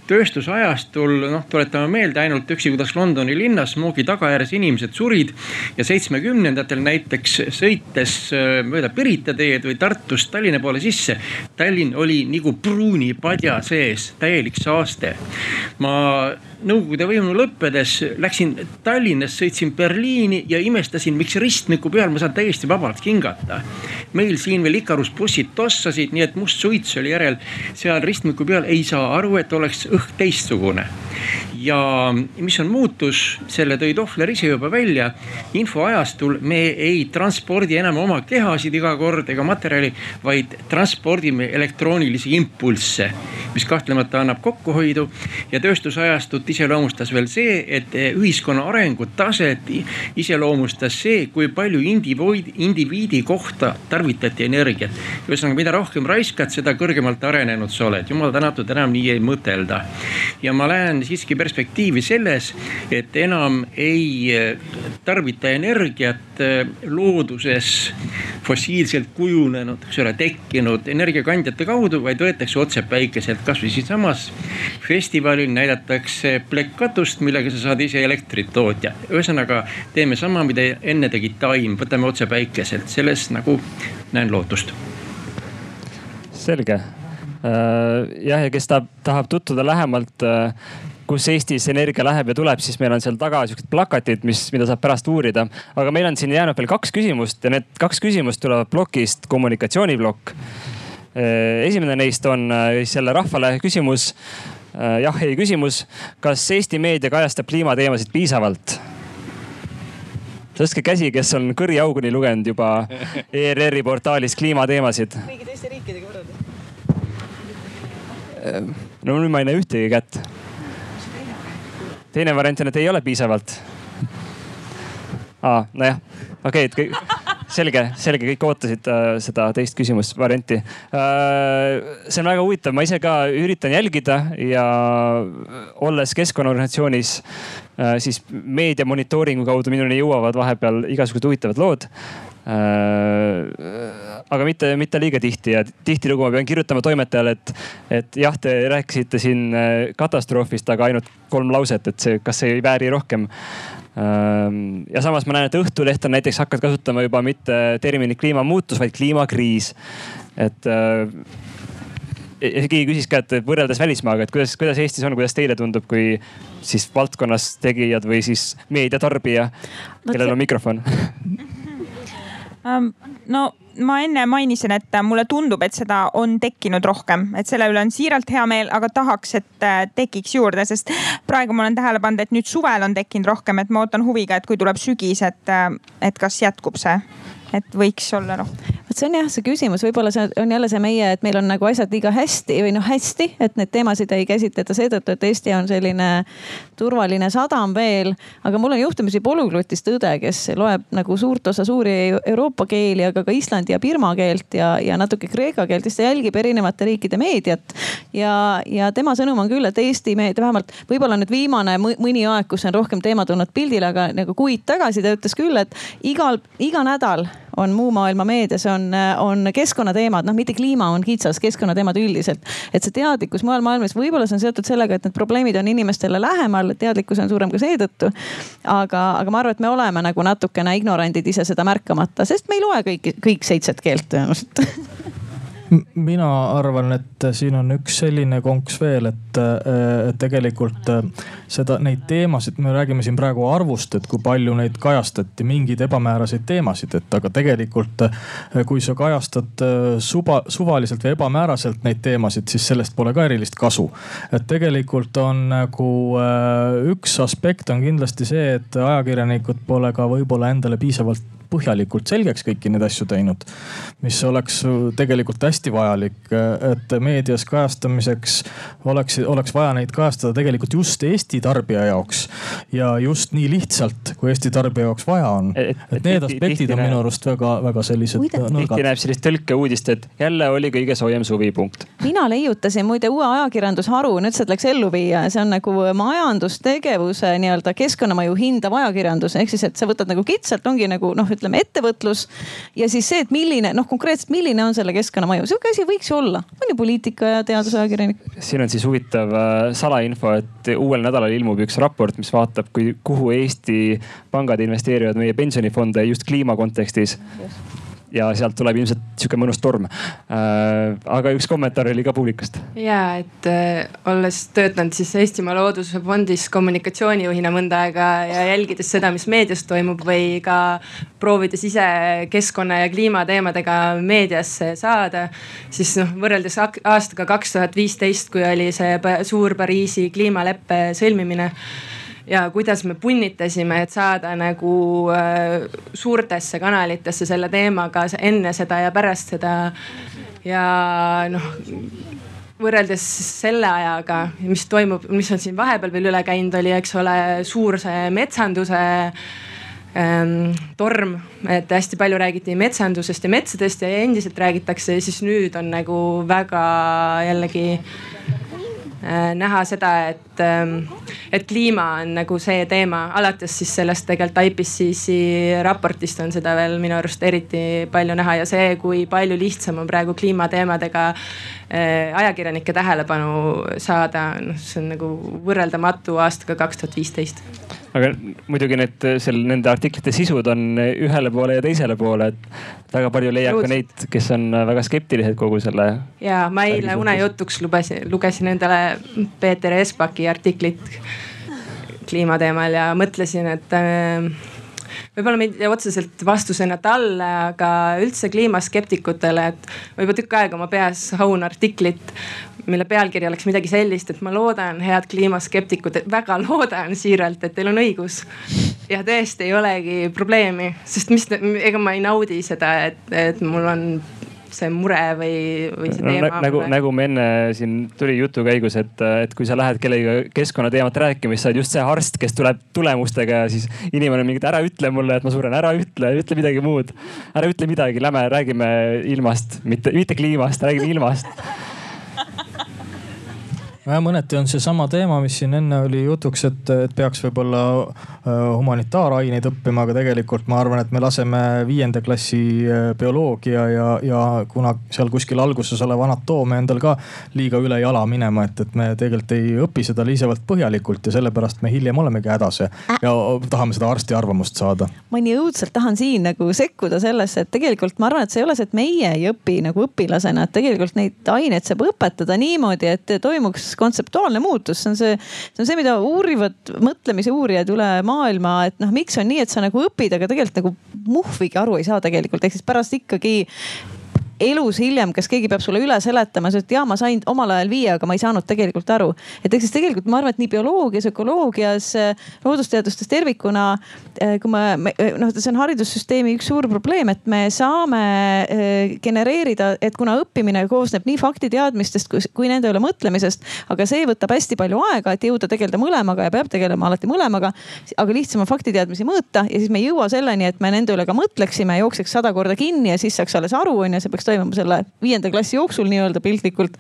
tööstusajastul noh, tuletame meelde ainult üksi, kuidas Londoni linnas smoogi tagajärjes inimesed surid ja seitsmekümnendatel näiteks sõites äh, mööda Pirita teed või Tartust Tallinna poole sisse. Tallinn oli nagu pruuni padja sees, täielik saaste. ma Nõukogude võimu lõppedes läksin Tallinnast, sõitsin Berliini ja imestasin, miks ristmiku peal ma saan täiesti vabalt hingata. meil siin veel Ikarus bussid tossasid, nii et must suits oli järel. seal ristmiku peal ei saa aru, et oleks õhk teistsugune. Ja mis on muutus, selle tõi Tohler ise juba välja. infoajastul me ei transpordi enam oma kehasid iga kord ega materjali, vaid transpordime elektroonilisi impulsse, mis kahtlemata annab kokkuhoidu ja tööstusajastut iseloomustas veel see, et ühiskonna arengutaset iseloomustas see, kui palju indiviidi, indiviidi kohta tarvitati energiat. ühesõnaga, mida rohkem raiskad, seda kõrgemalt arenenud sa oled. jumal tänatud, enam nii ei mõtelda. ja ma näen siiski perspektiivi selles, et enam ei tarbita energiat looduses fossiilselt kujunenud, eks ole, tekkinud energiakandjate kaudu, vaid võetakse otse päikeselt. kasvõi siinsamas festivalil näidatakse plekkatust, millega sa saad ise elektrit tootja. ühesõnaga teeme sama, mida enne tegi taim, võtame otse päikeselt, selles nagu näen lootust. selge äh, jah, ja kes tahab, tahab tutvuda lähemalt äh, kus Eestis energia läheb ja tuleb, siis meil on seal taga siuksed plakatid, mis, mida saab pärast uurida. aga meil on siin jäänud veel kaks küsimust ja need kaks küsimust tulevad plokist kommunikatsiooniplokk. Äh, esimene neist on siis jälle rahvale küsimus Äh, jah, ei küsimus. kas Eesti meedia kajastab kliimateemasid piisavalt? tõstke käsi, kes on kõriauguni lugenud juba ERR-i portaalis kliimateemasid. kõigi teiste riikidega võrreldes? no nüüd ma ei näe ühtegi kätt. Teine variant on, et ei ole piisavalt. aa, nojah, okei okay,, et kõik selge, selge, kõik ootasid äh, seda teist küsimust, varianti äh,. see on väga huvitav, ma ise ka üritan jälgida ja olles keskkonnaorganisatsioonis äh,, siis meedia monitooringu kaudu minuni jõuavad vahepeal igasugused huvitavad lood äh, aga mitte, mitte liiga tihti ja tihtilugu ma pean kirjutama toimetajale, et, et jah, te rääkisite siin äh, katastroofist, aga ainult kolm lauset, et see, kas see ei vääri rohkem Ehm, ja samas ma näen, et Õhtuleht on näiteks hakanud kasutama juba mitte terminit kliimamuutus, vaid kliimakriis. et äh, keegi küsis ka, et võrreldes välismaaga, et kuidas, kuidas Eestis on, kuidas teile tundub, kui siis valdkonnas tegijad või siis meediatarbija, kellel on mikrofon um,? no ma enne mainisin, et mulle tundub, et seda on tekkinud rohkem, et selle üle on siiralt hea meel, aga tahaks, et äh, tekiks juurde, sest praegu ma olen tähele pannud, et nüüd suvel on tekkinud rohkem, et ma ootan huviga, et kui tuleb sügis, et, äh, et kas jätkub see et võiks olla rohkem. et see on jah, see küsimus, võib-olla see on jälle see meie, et meil on nagu asjad liiga hästi või noh, hästi, et neid teemasid ei käsitleta seetõttu, et Eesti on selline turvaline sadam veel. aga mul on juhtumisi polüglotist õde, kes loeb nagu suurt osa suuri Euroopa keeli, aga ka Islandi ja Birma keelt ja, ja natuke kreeka keelt, siis ta jälgib erinevate riikide meediat. ja, ja tema sõnum on küll, et Eesti meedia, vähemalt võib-olla nüüd viimane mõni aeg, kus on rohkem teema tulnud pildile, aga nagu kuid tagasi ta ütles küll, et igal, iga nädal on muu maailma meedias on, on keskkonnateemad, noh mitte kliima on kitsas, keskkonnateemad üldiselt. et see teadlikkus mujal maailmas, võib-olla see on seotud sellega, et need probleemid on inimestele lähemal, teadlikkus on suurem ka seetõttu. aga, aga ma arvan, et me oleme nagu natukene ignorandid ise seda märkamata, sest me ei loe kõiki, kõik seitset keelt tõenäoliselt mina arvan, et siin on üks selline konks veel, et, et tegelikult seda, neid teemasid, me räägime siin praegu arvust, et kui palju neid kajastati, mingeid ebamääraseid teemasid, et aga tegelikult kui sa kajastad suva, suvaliselt või ebamääraselt neid teemasid, siis sellest pole ka erilist kasu. et tegelikult on nagu üks aspekt on kindlasti see, et ajakirjanikud pole ka võib-olla endale piisavalt põhjalikult selgeks kõiki neid asju teinud. mis oleks tegelikult hästi vajalik, et meedias kajastamiseks oleks, oleks vaja neid kajastada tegelikult just Eesti tarbija jaoks. ja just nii lihtsalt, kui Eesti tarbija jaoks vaja on. et, need aspektid on minu arust väga-väga sellised nurgad. tihti näeb sellist tõlkeuudist, et jälle oli kõige soojem suvi, punkt. mina leiutasin muide uue ajakirjandusharu, nüüd see läks ellu viia, see on nagu majandustegevuse nii-öelda keskkonnamõju hindav ajakirjandus, ehk siis, et sa võtad nagu kitsalt, ongi nagu noh, ütleme ettevõtlus. ja siis see, et milline noh, konkreetselt milline on selle keskkonnamõju, sihuke asi võiks ju olla, on ju poliitika ja teadusajakirjanik. siin on siis huvitav äh, salainfo, et uuel nädalal ilmub üks raport, mis vaatab, kui, kuhu Eesti pangad investeerivad meie pensionifonde just kliima kontekstis ja sealt tuleb ilmselt sihuke mõnus torm äh,. aga üks kommentaar oli ka publikust. ja, et äh, olles töötanud siis Eestimaa Looduse Fondis kommunikatsioonijuhina mõnda aega ja jälgides seda, mis meedias toimub või ka proovides ise keskkonna ja kliimateemadega meediasse saada. siis noh, võrreldes aastaga kaks tuhat viisteist, kui oli see suur Pariisi kliimaleppe sõlmimine ja kuidas me punnitasime, et saada nagu äh, suurtesse kanalitesse selle teemaga enne seda ja pärast seda. ja noh võrreldes selle ajaga, mis toimub, mis on siin vahepeal veel üle käinud, oli, eks ole, suur see metsanduse ähm, torm, et hästi palju räägiti metsandusest ja metsadest ja endiselt räägitakse, siis nüüd on nagu väga jällegi näha seda, et, ähm, et kliima on nagu see teema, alates siis sellest tegelikult IPCC raportist on seda veel minu arust eriti palju näha ja see, kui palju lihtsam on praegu kliimateemadega äh, ajakirjanike tähelepanu saada, noh, see on nagu võrreldamatu aastaga kaks tuhat viisteist aga muidugi need, seal nende artiklite sisud on ühele poole ja teisele poole, et väga palju leiab ka neid, kes on väga skeptilised kogu selle. ja ma eile unejutuks lugesin, lugesin endale Peeter Espaki artiklit kliimateemal ja mõtlesin, et äh, võib-olla tea otseselt vastusena talle, aga üldse kliimaskeptikutele, et ma juba tükk aega oma peas haun artiklit, mille pealkiri oleks midagi sellist, et ma loodan, head kliimaskeptikud, väga loodan siiralt, et teil on õigus. ja tõesti ei olegi probleemi, sest mis, ega ma ei naudi seda, et, et mul on see mure või, või see teema no,. nagu, nagu me enne siin tuli jutu käigus, et, et kui sa lähed kellegagi keskkonnateemat rääkima, siis sa oled just see arst, kes tuleb tulemustega ja siis inimene on mingi, ära ütle mulle, et ma suren, ära ütle, ütle midagi muud. ära ütle midagi, lähme räägime ilmast, mitte, mitte kliimast, räägime ilmast nojah, mõneti on seesama teema, mis siin enne oli jutuks, et, et peaks võib-olla äh, humanitaaraineid õppima, aga tegelikult ma arvan, et me laseme viienda klassi äh, bioloogia ja, ja kuna seal kuskil alguses olev anatoomia endal ka liiga üle jala minema, et, et me tegelikult ei õpi seda piisavalt põhjalikult ja sellepärast me hiljem olemegi hädas ja, ja tahame seda arsti arvamust saada. ma nii õudselt tahan siin nagu sekkuda sellesse, et tegelikult ma arvan, et see ei ole see, et meie ei õpi nagu õpilasena, et tegelikult neid aineid saab õpetada niimoodi, et toimuks kontseptuaalne muutus, see on see, see on see, mida uurivad mõtlemise uurijad üle maailma, et noh, miks on nii, et sa nagu õpid, aga tegelikult nagu muhvigi aru ei saa tegelikult, ehk siis pärast ikkagi elus hiljem, kas keegi peab sulle üle seletama, sa ütled, jaa, ma sain omal ajal viie, aga ma ei saanud tegelikult aru. et eks siis tegelikult ma arvan, et nii bioloogias, ökoloogias, loodusteadustes tervikuna, kui me, noh, see on haridussüsteemi üks suur probleem, et me saame genereerida, et kuna õppimine koosneb nii faktiteadmistest kui, kui nende üle mõtlemisest, aga see võtab hästi palju aega, et jõuda tegeleda mõlemaga ja peab tegelema alati mõlemaga. aga lihtsam on faktiteadmisi mõõta ja siis me ei jõua selleni, et me nende üle ka mõtleksime, jookseks sada korda kinni ja siis saaks alles aru, on ju, see peaks toimuma selle viienda klassi jooksul nii-öelda piltlikult.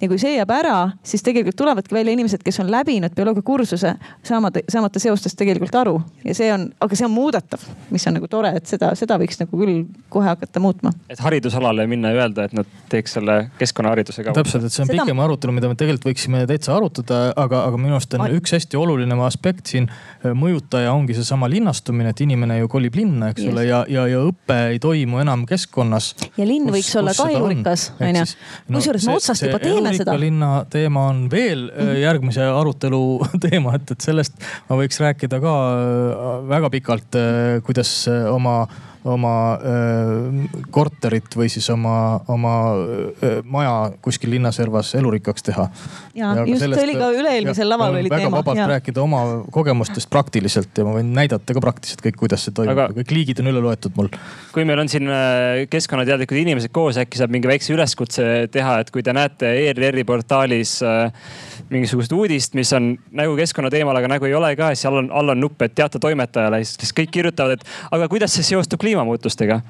ja kui see jääb ära, siis tegelikult tulevadki välja inimesed, kes on läbinud bioloogiakursuse, saamata, saamata seostest tegelikult aru ja see on, aga see on muudetav, mis on nagu tore, et seda, seda võiks nagu küll kohe hakata muutma. et haridusalale minna ja öelda, et nad teeks selle keskkonnahariduse ka. täpselt, et see on seda... pikem arutelu, mida me tegelikult võiksime täitsa arutada, aga, aga minu arust on Ai. üks hästi oluline aspekt siin mõjutaja ongi seesama linnastumine, et inimene ju kolib linna, eks yes. ole, ja, ja, ja õpe ei toimu enam keskkonnas. ja linn võiks olla ka elurikas, onju. kusjuures me otsast juba teeme seda. linna teema on veel mm -hmm. järgmise arutelu teema, et, et sellest ma võiks rääkida ka äh, väga pikalt, äh, kuidas oma oma öö, korterit või siis oma, oma öö, maja kuskil linnaservas elurikkaks teha. ja, ja just sellest, see oli ka üle-eelmisel laval oli teema. väga vabalt ja. rääkida oma kogemustest praktiliselt ja ma võin näidata ka praktiliselt kõik, kuidas see toimub Aga..., kõik liigid on üle loetud mul. kui meil on siin äh, keskkonnateadlikud inimesed koos, äkki saab mingi väikse üleskutse teha, et kui te näete ERR-i portaalis äh, mingisugust uudist, mis on nägu keskkonna teemal, aga nägu ei ole ka, siis all on, all on nupp, et teata toimetajale, siis kõik kirjutavad, et aga kuidas see seostub kliimamuutustega.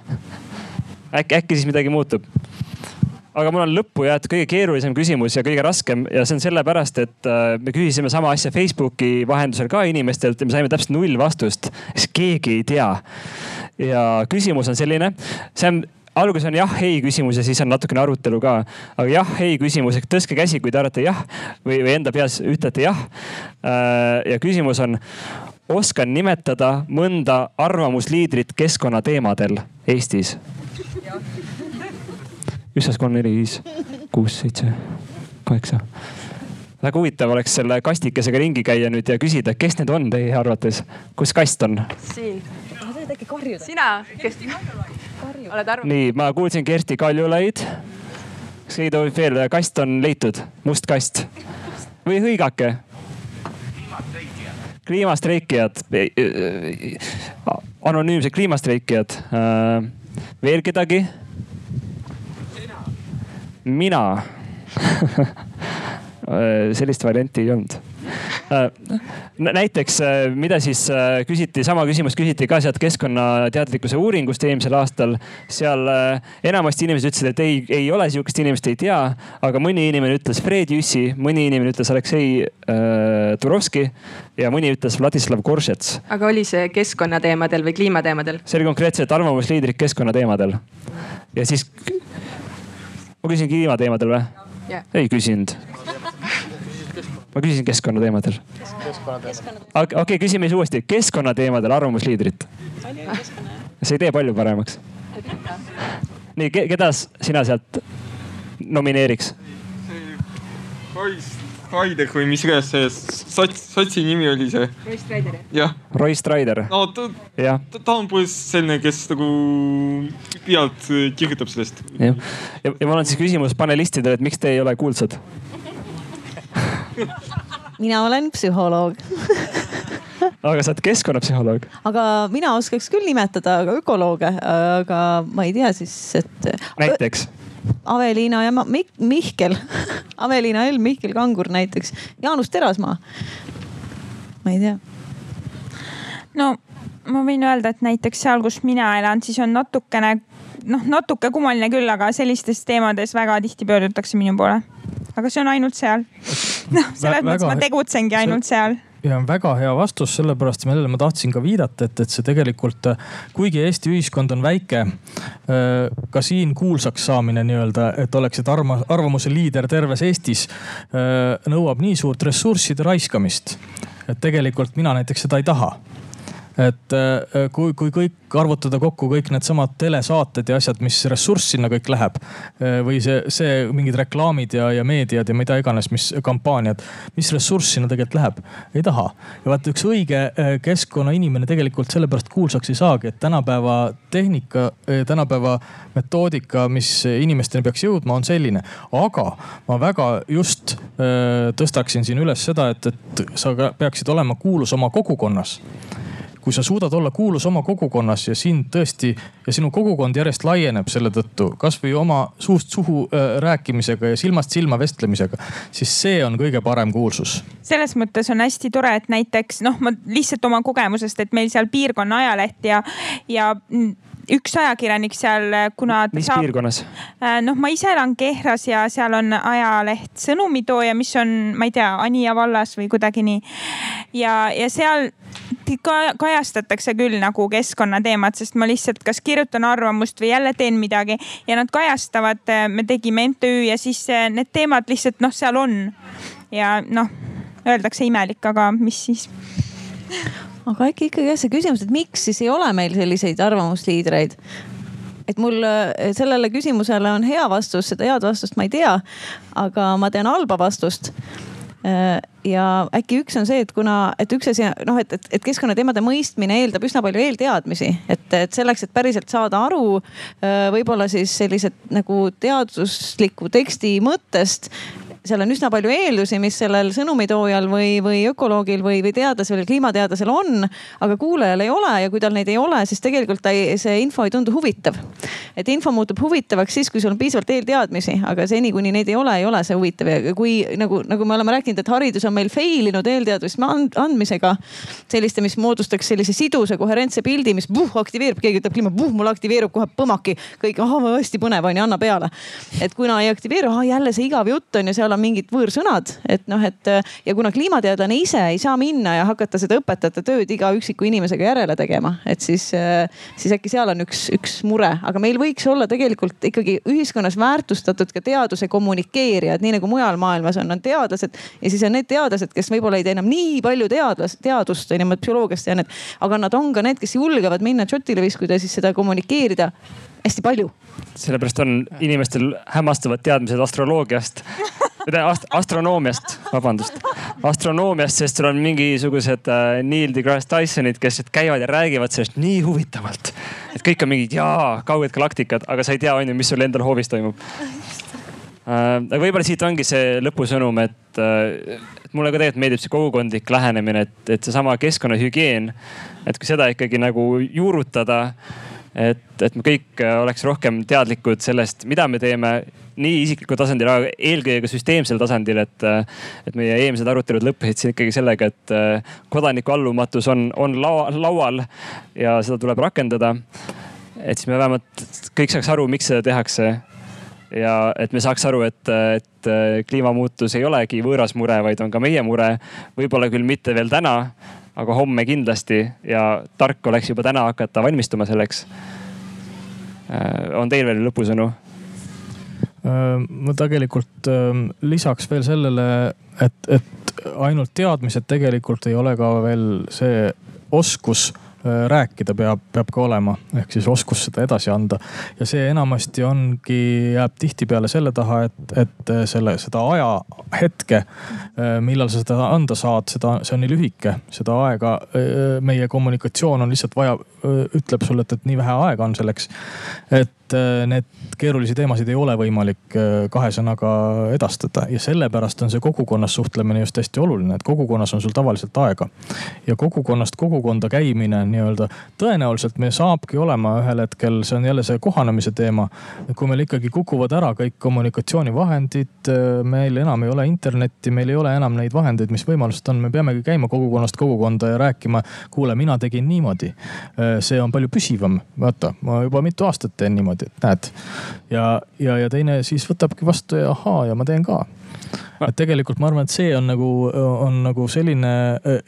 äkki, äkki siis midagi muutub aga mul on lõppu jäetud kõige keerulisem küsimus ja kõige raskem ja see on sellepärast, et äh, me küsisime sama asja Facebooki vahendusel ka inimestelt ja me saime täpselt null vastust, sest keegi ei tea. ja küsimus on selline, see on alguses on jah-ei küsimus ja siis on natukene arutelu ka. aga jah-ei küsimus, ehk tõstke käsi, kui te arvate jah või, või enda peas ütlete jah. Äh, ja küsimus on, oskan nimetada mõnda arvamusliidrit keskkonnateemadel Eestis? üks, kaks, kolm, neli, viis, kuus, seitse, kaheksa väga huvitav oleks selle kastikesega ringi käia nüüd ja küsida, kes need on teie arvates, kus kast on? siin. Äkki karjuda? sina, kes? oled arvamus? nii, ma kuulsin Kersti Kaljulaid. kas keegi tohib veel, kast on leitud, must kast või hõigake? kliimastreikijad, anonüümsed kliimastreikijad. Äh, veel kedagi? mina äh, sellist varianti ei olnud Äh, näiteks, äh, mida siis äh, küsiti, sama küsimust küsiti ka sealt keskkonnateadlikkuse uuringust eelmisel aastal. seal enamasti inimesed ütlesid, et ei, ei ole sihukest inimest, ei tea. aga mõni inimene ütles Fred Jüssi, mõni inimene ütles Aleksei äh, Turovski ja mõni ütles Vladislav Koršets. aga oli see keskkonnateemadel või kliimateemadel? see oli konkreetselt arvamusliidrid keskkonnateemadel. ja siis, ma küsin kliimateemadel või yeah.? ei küsinud ma küsisin keskkonnateemadel. okei okay,, küsime siis uuesti, keskkonnateemadel arvamusliidrit. see ei tee palju paremaks. nii, keda sina sealt nomineeriks? Raider või mis iganes see sots, sotsi nimi oli see. Roy Strider. jah. Roy Strider. no ta, ta, ta on põhimõtteliselt selline, kes nagu pealt kirjutab sellest. jah, ja, ja mul on siis küsimus panelistidele, et miks te ei ole kuulsad mina olen psühholoog aga sa oled keskkonnapsühholoog. aga mina oskaks küll nimetada ka ökolooge, aga ma ei tea siis, et. näiteks? Aveliina ja Mik Mihkel Aveliina Helm, Mihkel Kangur näiteks, Jaanus Terasmaa. ma ei tea. no ma võin öelda, et näiteks seal, kus mina elan, siis on natukene noh, natuke kummaline küll, aga sellistes teemades väga tihti pöördutakse minu poole aga see on ainult seal. noh, selles mõttes ma tegutsengi ainult see... seal ja väga hea vastus, sellepärast millele ma tahtsin ka viidata, et, et see tegelikult, kuigi Eesti ühiskond on väike, äh, ka siin kuulsaks saamine nii-öelda, et oleksid arma, arvamuse liider terves Eestis, äh, nõuab nii suurt ressursside raiskamist. et tegelikult mina näiteks seda ei taha et äh, kui, kui kõik arvutada kokku kõik needsamad telesaated ja asjad, mis ressurss sinna kõik läheb. Äh, või see, see mingid reklaamid ja, ja meediad ja mida iganes, mis kampaaniad, mis ressurss sinna tegelikult läheb, ei taha. ja vaata üks õige äh, keskkonnainimene tegelikult sellepärast kuulsaks ei saagi, et tänapäeva tehnika, tänapäeva metoodika, mis inimesteni peaks jõudma, on selline. aga ma väga just tõstaksin siin üles seda, et, et sa peaksid olema kuulus oma kogukonnas kui sa suudad olla kuulus oma kogukonnas ja sind tõesti ja sinu kogukond järjest laieneb selle tõttu, kasvõi oma suust suhu äh, rääkimisega ja silmast silma vestlemisega, siis see on kõige parem kuulsus. selles mõttes on hästi tore, et näiteks noh, ma lihtsalt oma kogemusest, et meil seal piirkonna ajaleht ja, ja üks ajakirjanik seal, kuna. mis saab, piirkonnas? Äh, noh, ma ise elan Kehras ja seal on ajaleht Sõnumitooja, mis on, ma ei tea, Anija vallas või kuidagi nii. ja, ja seal ka kajastatakse küll nagu keskkonnateemat, sest ma lihtsalt kas kirjutan arvamust või jälle teen midagi ja nad kajastavad, me tegime MTÜ ja siis eh, need teemad lihtsalt noh, seal on. ja noh, öeldakse imelik, aga mis siis aga äkki ikkagi jah, see küsimus, et miks siis ei ole meil selliseid arvamusliidreid? et mul eh, sellele küsimusele on hea vastus, seda head vastust ma ei tea. aga ma tean halba vastust Äh, ja äkki üks on see, et kuna, et üks asi noh, et, et, et keskkonnateemade mõistmine eeldab üsna palju eelteadmisi, et, et selleks, et päriselt saada aru äh, võib-olla siis sellised nagu teadusliku teksti mõttest seal on üsna palju eeldusi, mis sellel sõnumitoojal või, või ökoloogil või, või teadlasel, kliimateadlasel on, aga kuulajal ei ole ja kui tal neid ei ole, siis tegelikult ta ei, see info ei tundu huvitav. et info muutub huvitavaks siis, kui sul on piisavalt eelteadmisi, aga seni, kuni neid ei ole, ei ole see huvitav ja kui nagu, nagu me oleme rääkinud, et haridus on meil fail inud eelteadmiste andmisega. selliste, mis moodustaks sellise sidusa koherentse pildi, mis puh, aktiveerub, keegi ütleb kliima, puh, mul aktiveerub kohe põmmaki, kõik, ahah, hästi põnev on ju, anna peale. et kuna ei aktiveeru, jälle see igav jutt on ju, seal on mingid võõrsõnad, et noh, et ja kuna kliimateadlane ise ei saa minna ja hakata seda õpetajate tööd iga üksiku inimesega järele tegema, et siis, siis äkki seal on üks, üks mure, aga meil võiks olla tegelikult ikkagi ühiskonnas väärtustatud ka teaduse kommunikeerijad, nii nagu mujal maailmas on, on teadlased ja siis on need teadlased, kes võib-olla ei tee enam nii palju teadlas, teadust, on ju, ma psühholoogiast tean, et aga nad on ka need, kes julgevad minna šotile viskuda, siis seda kommunikeerida hästi palju. sellepärast on inimestel hämmastavad teadmised astroloogiast ast astronoomiast, vabandust, astronoomiast, sest sul on mingisugused äh, Neil deGrasse Tysonid, kes käivad ja räägivad sellest nii huvitavalt. et kõik on mingid jaa, kauged galaktikad, aga sa ei tea, on ju, mis sul endal hoovis toimub äh,. aga võib-olla siit ongi see lõpusõnum, et äh, mulle ka tegelikult meeldib see kogukondlik lähenemine, et, et seesama keskkonnahügieen, et kui seda ikkagi nagu juurutada et, et me kõik äh, oleks rohkem teadlikud sellest, mida me teeme nii isiklikul tasandil, aga eelkõige süsteemsel tasandil, et, äh, et meie eelmised arutelud lõppesid siin ikkagi sellega, et äh, kodaniku allumatus on, on laua, laual ja seda tuleb rakendada. et siis me vähemalt kõik saaks aru, miks seda tehakse ja et me saaks aru, et, et kliimamuutus ei olegi võõras mure, vaid on ka meie mure. võib-olla küll mitte veel täna, aga homme kindlasti ja tark oleks juba täna hakata valmistuma selleks. Äh, on teil veel lõpusõnu? Äh, ma tegelikult ähm, lisaks veel sellele, et, et ainult teadmised tegelikult ei ole ka veel see oskus rääkida peab, peab ka olema, ehk siis oskus seda edasi anda. ja see enamasti ongi, jääb tihtipeale selle taha, et, et selle, seda ajahetke, äh, millal sa seda anda saad, seda, see on nii lühike, seda aega. Äh, meie kommunikatsioon on lihtsalt vaja, ütleb sulle, et, et nii vähe aega on selleks. et need keerulisi teemasid ei ole võimalik kahe sõnaga edastada ja sellepärast on see kogukonnas suhtlemine just hästi oluline, et kogukonnas on sul tavaliselt aega. ja kogukonnast kogukonda käimine nii-öelda. tõenäoliselt meil saabki olema ühel hetkel, see on jälle see kohanemise teema. kui meil ikkagi kukuvad ära kõik kommunikatsioonivahendid, meil enam ei ole internetti, meil ei ole enam neid vahendeid, mis võimalused on, me peamegi käima kogukonnast kogukonda ja rääkima. kuule, mina tegin niimoodi. see on palju püsivam, vaata, ma juba mitu aastat teen niimoodi, et näed. ja, ja, ja teine siis võtabki vastu ja ahaa ja ma teen ka et tegelikult ma arvan, et see on nagu, on nagu selline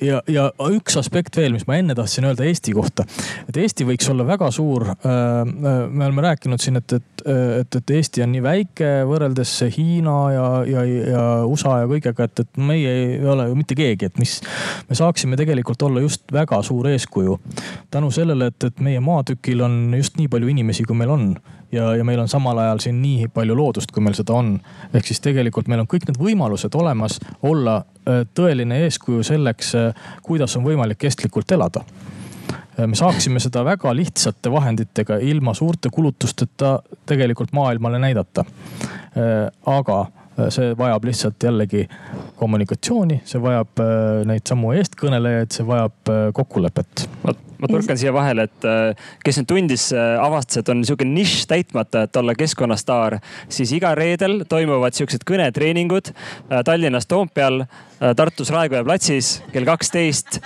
ja, ja üks aspekt veel, mis ma enne tahtsin öelda Eesti kohta. et Eesti võiks olla väga suur. me oleme rääkinud siin, et, et, et, et Eesti on nii väike võrreldes Hiina ja, ja, ja USA ja kõigega, et, et meie ei ole ju mitte keegi, et mis. me saaksime tegelikult olla just väga suur eeskuju tänu sellele, et, et meie maatükil on just nii palju inimesi, kui meil on ja, ja meil on samal ajal siin nii palju loodust, kui meil seda on. ehk siis tegelikult meil on kõik need võimalused olemas olla äh, tõeline eeskuju selleks, äh, kuidas on võimalik kestlikult elada äh, me saaksime seda väga lihtsate vahenditega, ilma suurte kulutusteta tegelikult maailmale näidata. aga see vajab lihtsalt jällegi kommunikatsiooni, see vajab neid samu eestkõnelejaid, see vajab kokkulepet ma torkan siia vahele, et äh, kes nüüd tundis, äh, avastas, et on sihuke nišš täitmata, et olla keskkonnastaar, siis iga reedel toimuvad siuksed kõnetreeningud äh, Tallinnas Toompeal, Tartus Raekoja platsis kell kaksteist.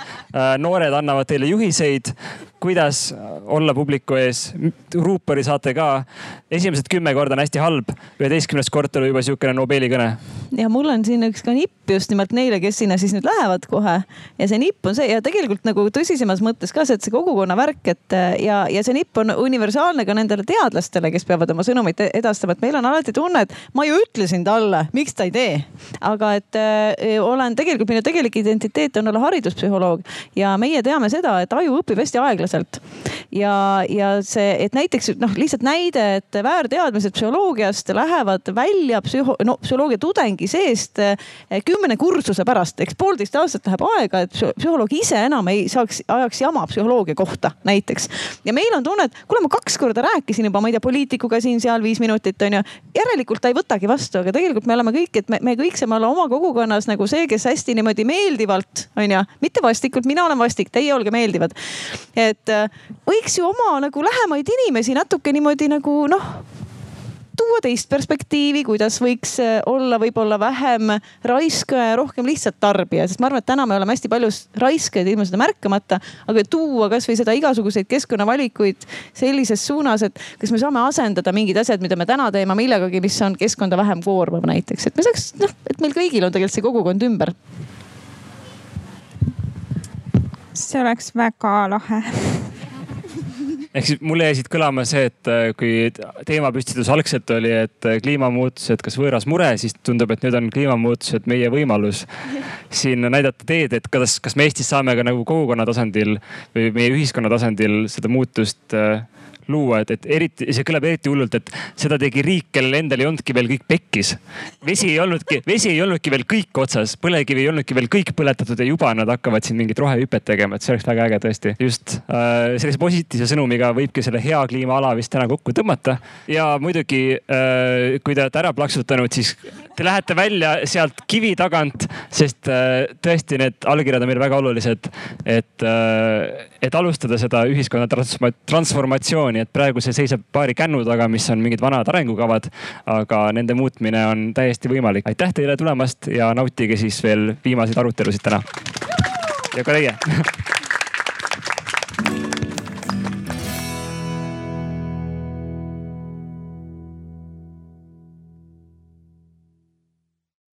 noored annavad teile juhiseid, kuidas olla publiku ees. ruupori saate ka. esimesed kümme korda on hästi halb, üheteistkümnes kord oli juba sihukene Nobeli kõne. ja mul on siin üks ka nipp just nimelt neile, kes sinna siis nüüd lähevad kohe. ja see nipp on see ja tegelikult nagu tõsisemas mõttes ka see, et see kogukonna värk, et ja, ja see nipp on universaalne ka nendele teadlastele, kes peavad oma sõnumit edastama, et meil on alati tunne, et ma ju ütlesin talle, miks ta ei tee. aga et äh, olen tegelikult, minu tegelik identiteet on olla hariduspsühholoog ja meie teame seda, et aju õpib hästi aeglaselt. ja, ja see, et näiteks noh, lihtsalt näide, et väärteadmised psühholoogiast lähevad välja psühho, no psühholoogia tudengi seest äh, kümne kursuse pärast, eks poolteist aastat läheb aega, et psühholoog ise enam ei saaks, ajaks jama psühholoogia psühholoogia kohta näiteks. ja meil on tunne, et kuule, ma kaks korda rääkisin juba, ma ei tea, poliitikuga siin-seal viis minutit on ju. järelikult ta ei võtagi vastu, aga tegelikult me oleme kõik, et me, me kõik saame olla oma kogukonnas nagu see, kes hästi niimoodi meeldivalt on ju, mitte vastikult, mina olen vastik, teie olge meeldivad. et äh, võiks ju oma nagu lähemaid inimesi natuke niimoodi nagu noh tuua teist perspektiivi, kuidas võiks äh, olla võib-olla vähem raiskaja ja rohkem lihtsalt tarbija, sest ma arvan, et täna me oleme hästi palju raiskajad ilma seda märkamata. aga tuua kasvõi seda igasuguseid keskkonnavalikuid sellises suunas, et kas me saame asendada mingid asjad, mida me täna teeme millegagi, mis on keskkonda vähem koormav näiteks, et me saaks noh, et meil kõigil on tegelikult see kogukond ümber see oleks väga lahe ehk siis mulle jäi siit kõlama see, et äh, kui teemapüstitus algselt oli, et äh, kliimamuutused, kas võõras mure, siis tundub, et nüüd on kliimamuutused meie võimalus siin näidata teed, et kas, kas me Eestis saame ka nagu kogukonna tasandil või meie ühiskonna tasandil seda muutust äh, luua, et, et eriti, see kõlab eriti hullult, et seda tegi riik, kellel endal ei olnudki veel kõik pekkis. vesi ei olnudki, vesi ei olnudki veel kõik otsas, põlevkivi ei olnudki veel kõik põletatud ja juba nad hakkavad siin mingit rohehüpet tegema, et see oleks väga äge tõesti. just äh, sellise positiivse sõnumiga võibki selle hea kliimaala vist täna kokku tõmmata. ja muidugi äh, kui te olete ära plaksutanud, siis te lähete välja sealt kivi tagant, sest äh, tõesti need allkirjad on meile väga olulised, et äh, et alustada seda ühiskonna transformatsiooni, et praegu see seisab paari kännu taga, mis on mingid vanad arengukavad. aga nende muutmine on täiesti võimalik. aitäh teile tulemast ja nautige siis veel viimaseid arutelusid täna. ja ka teie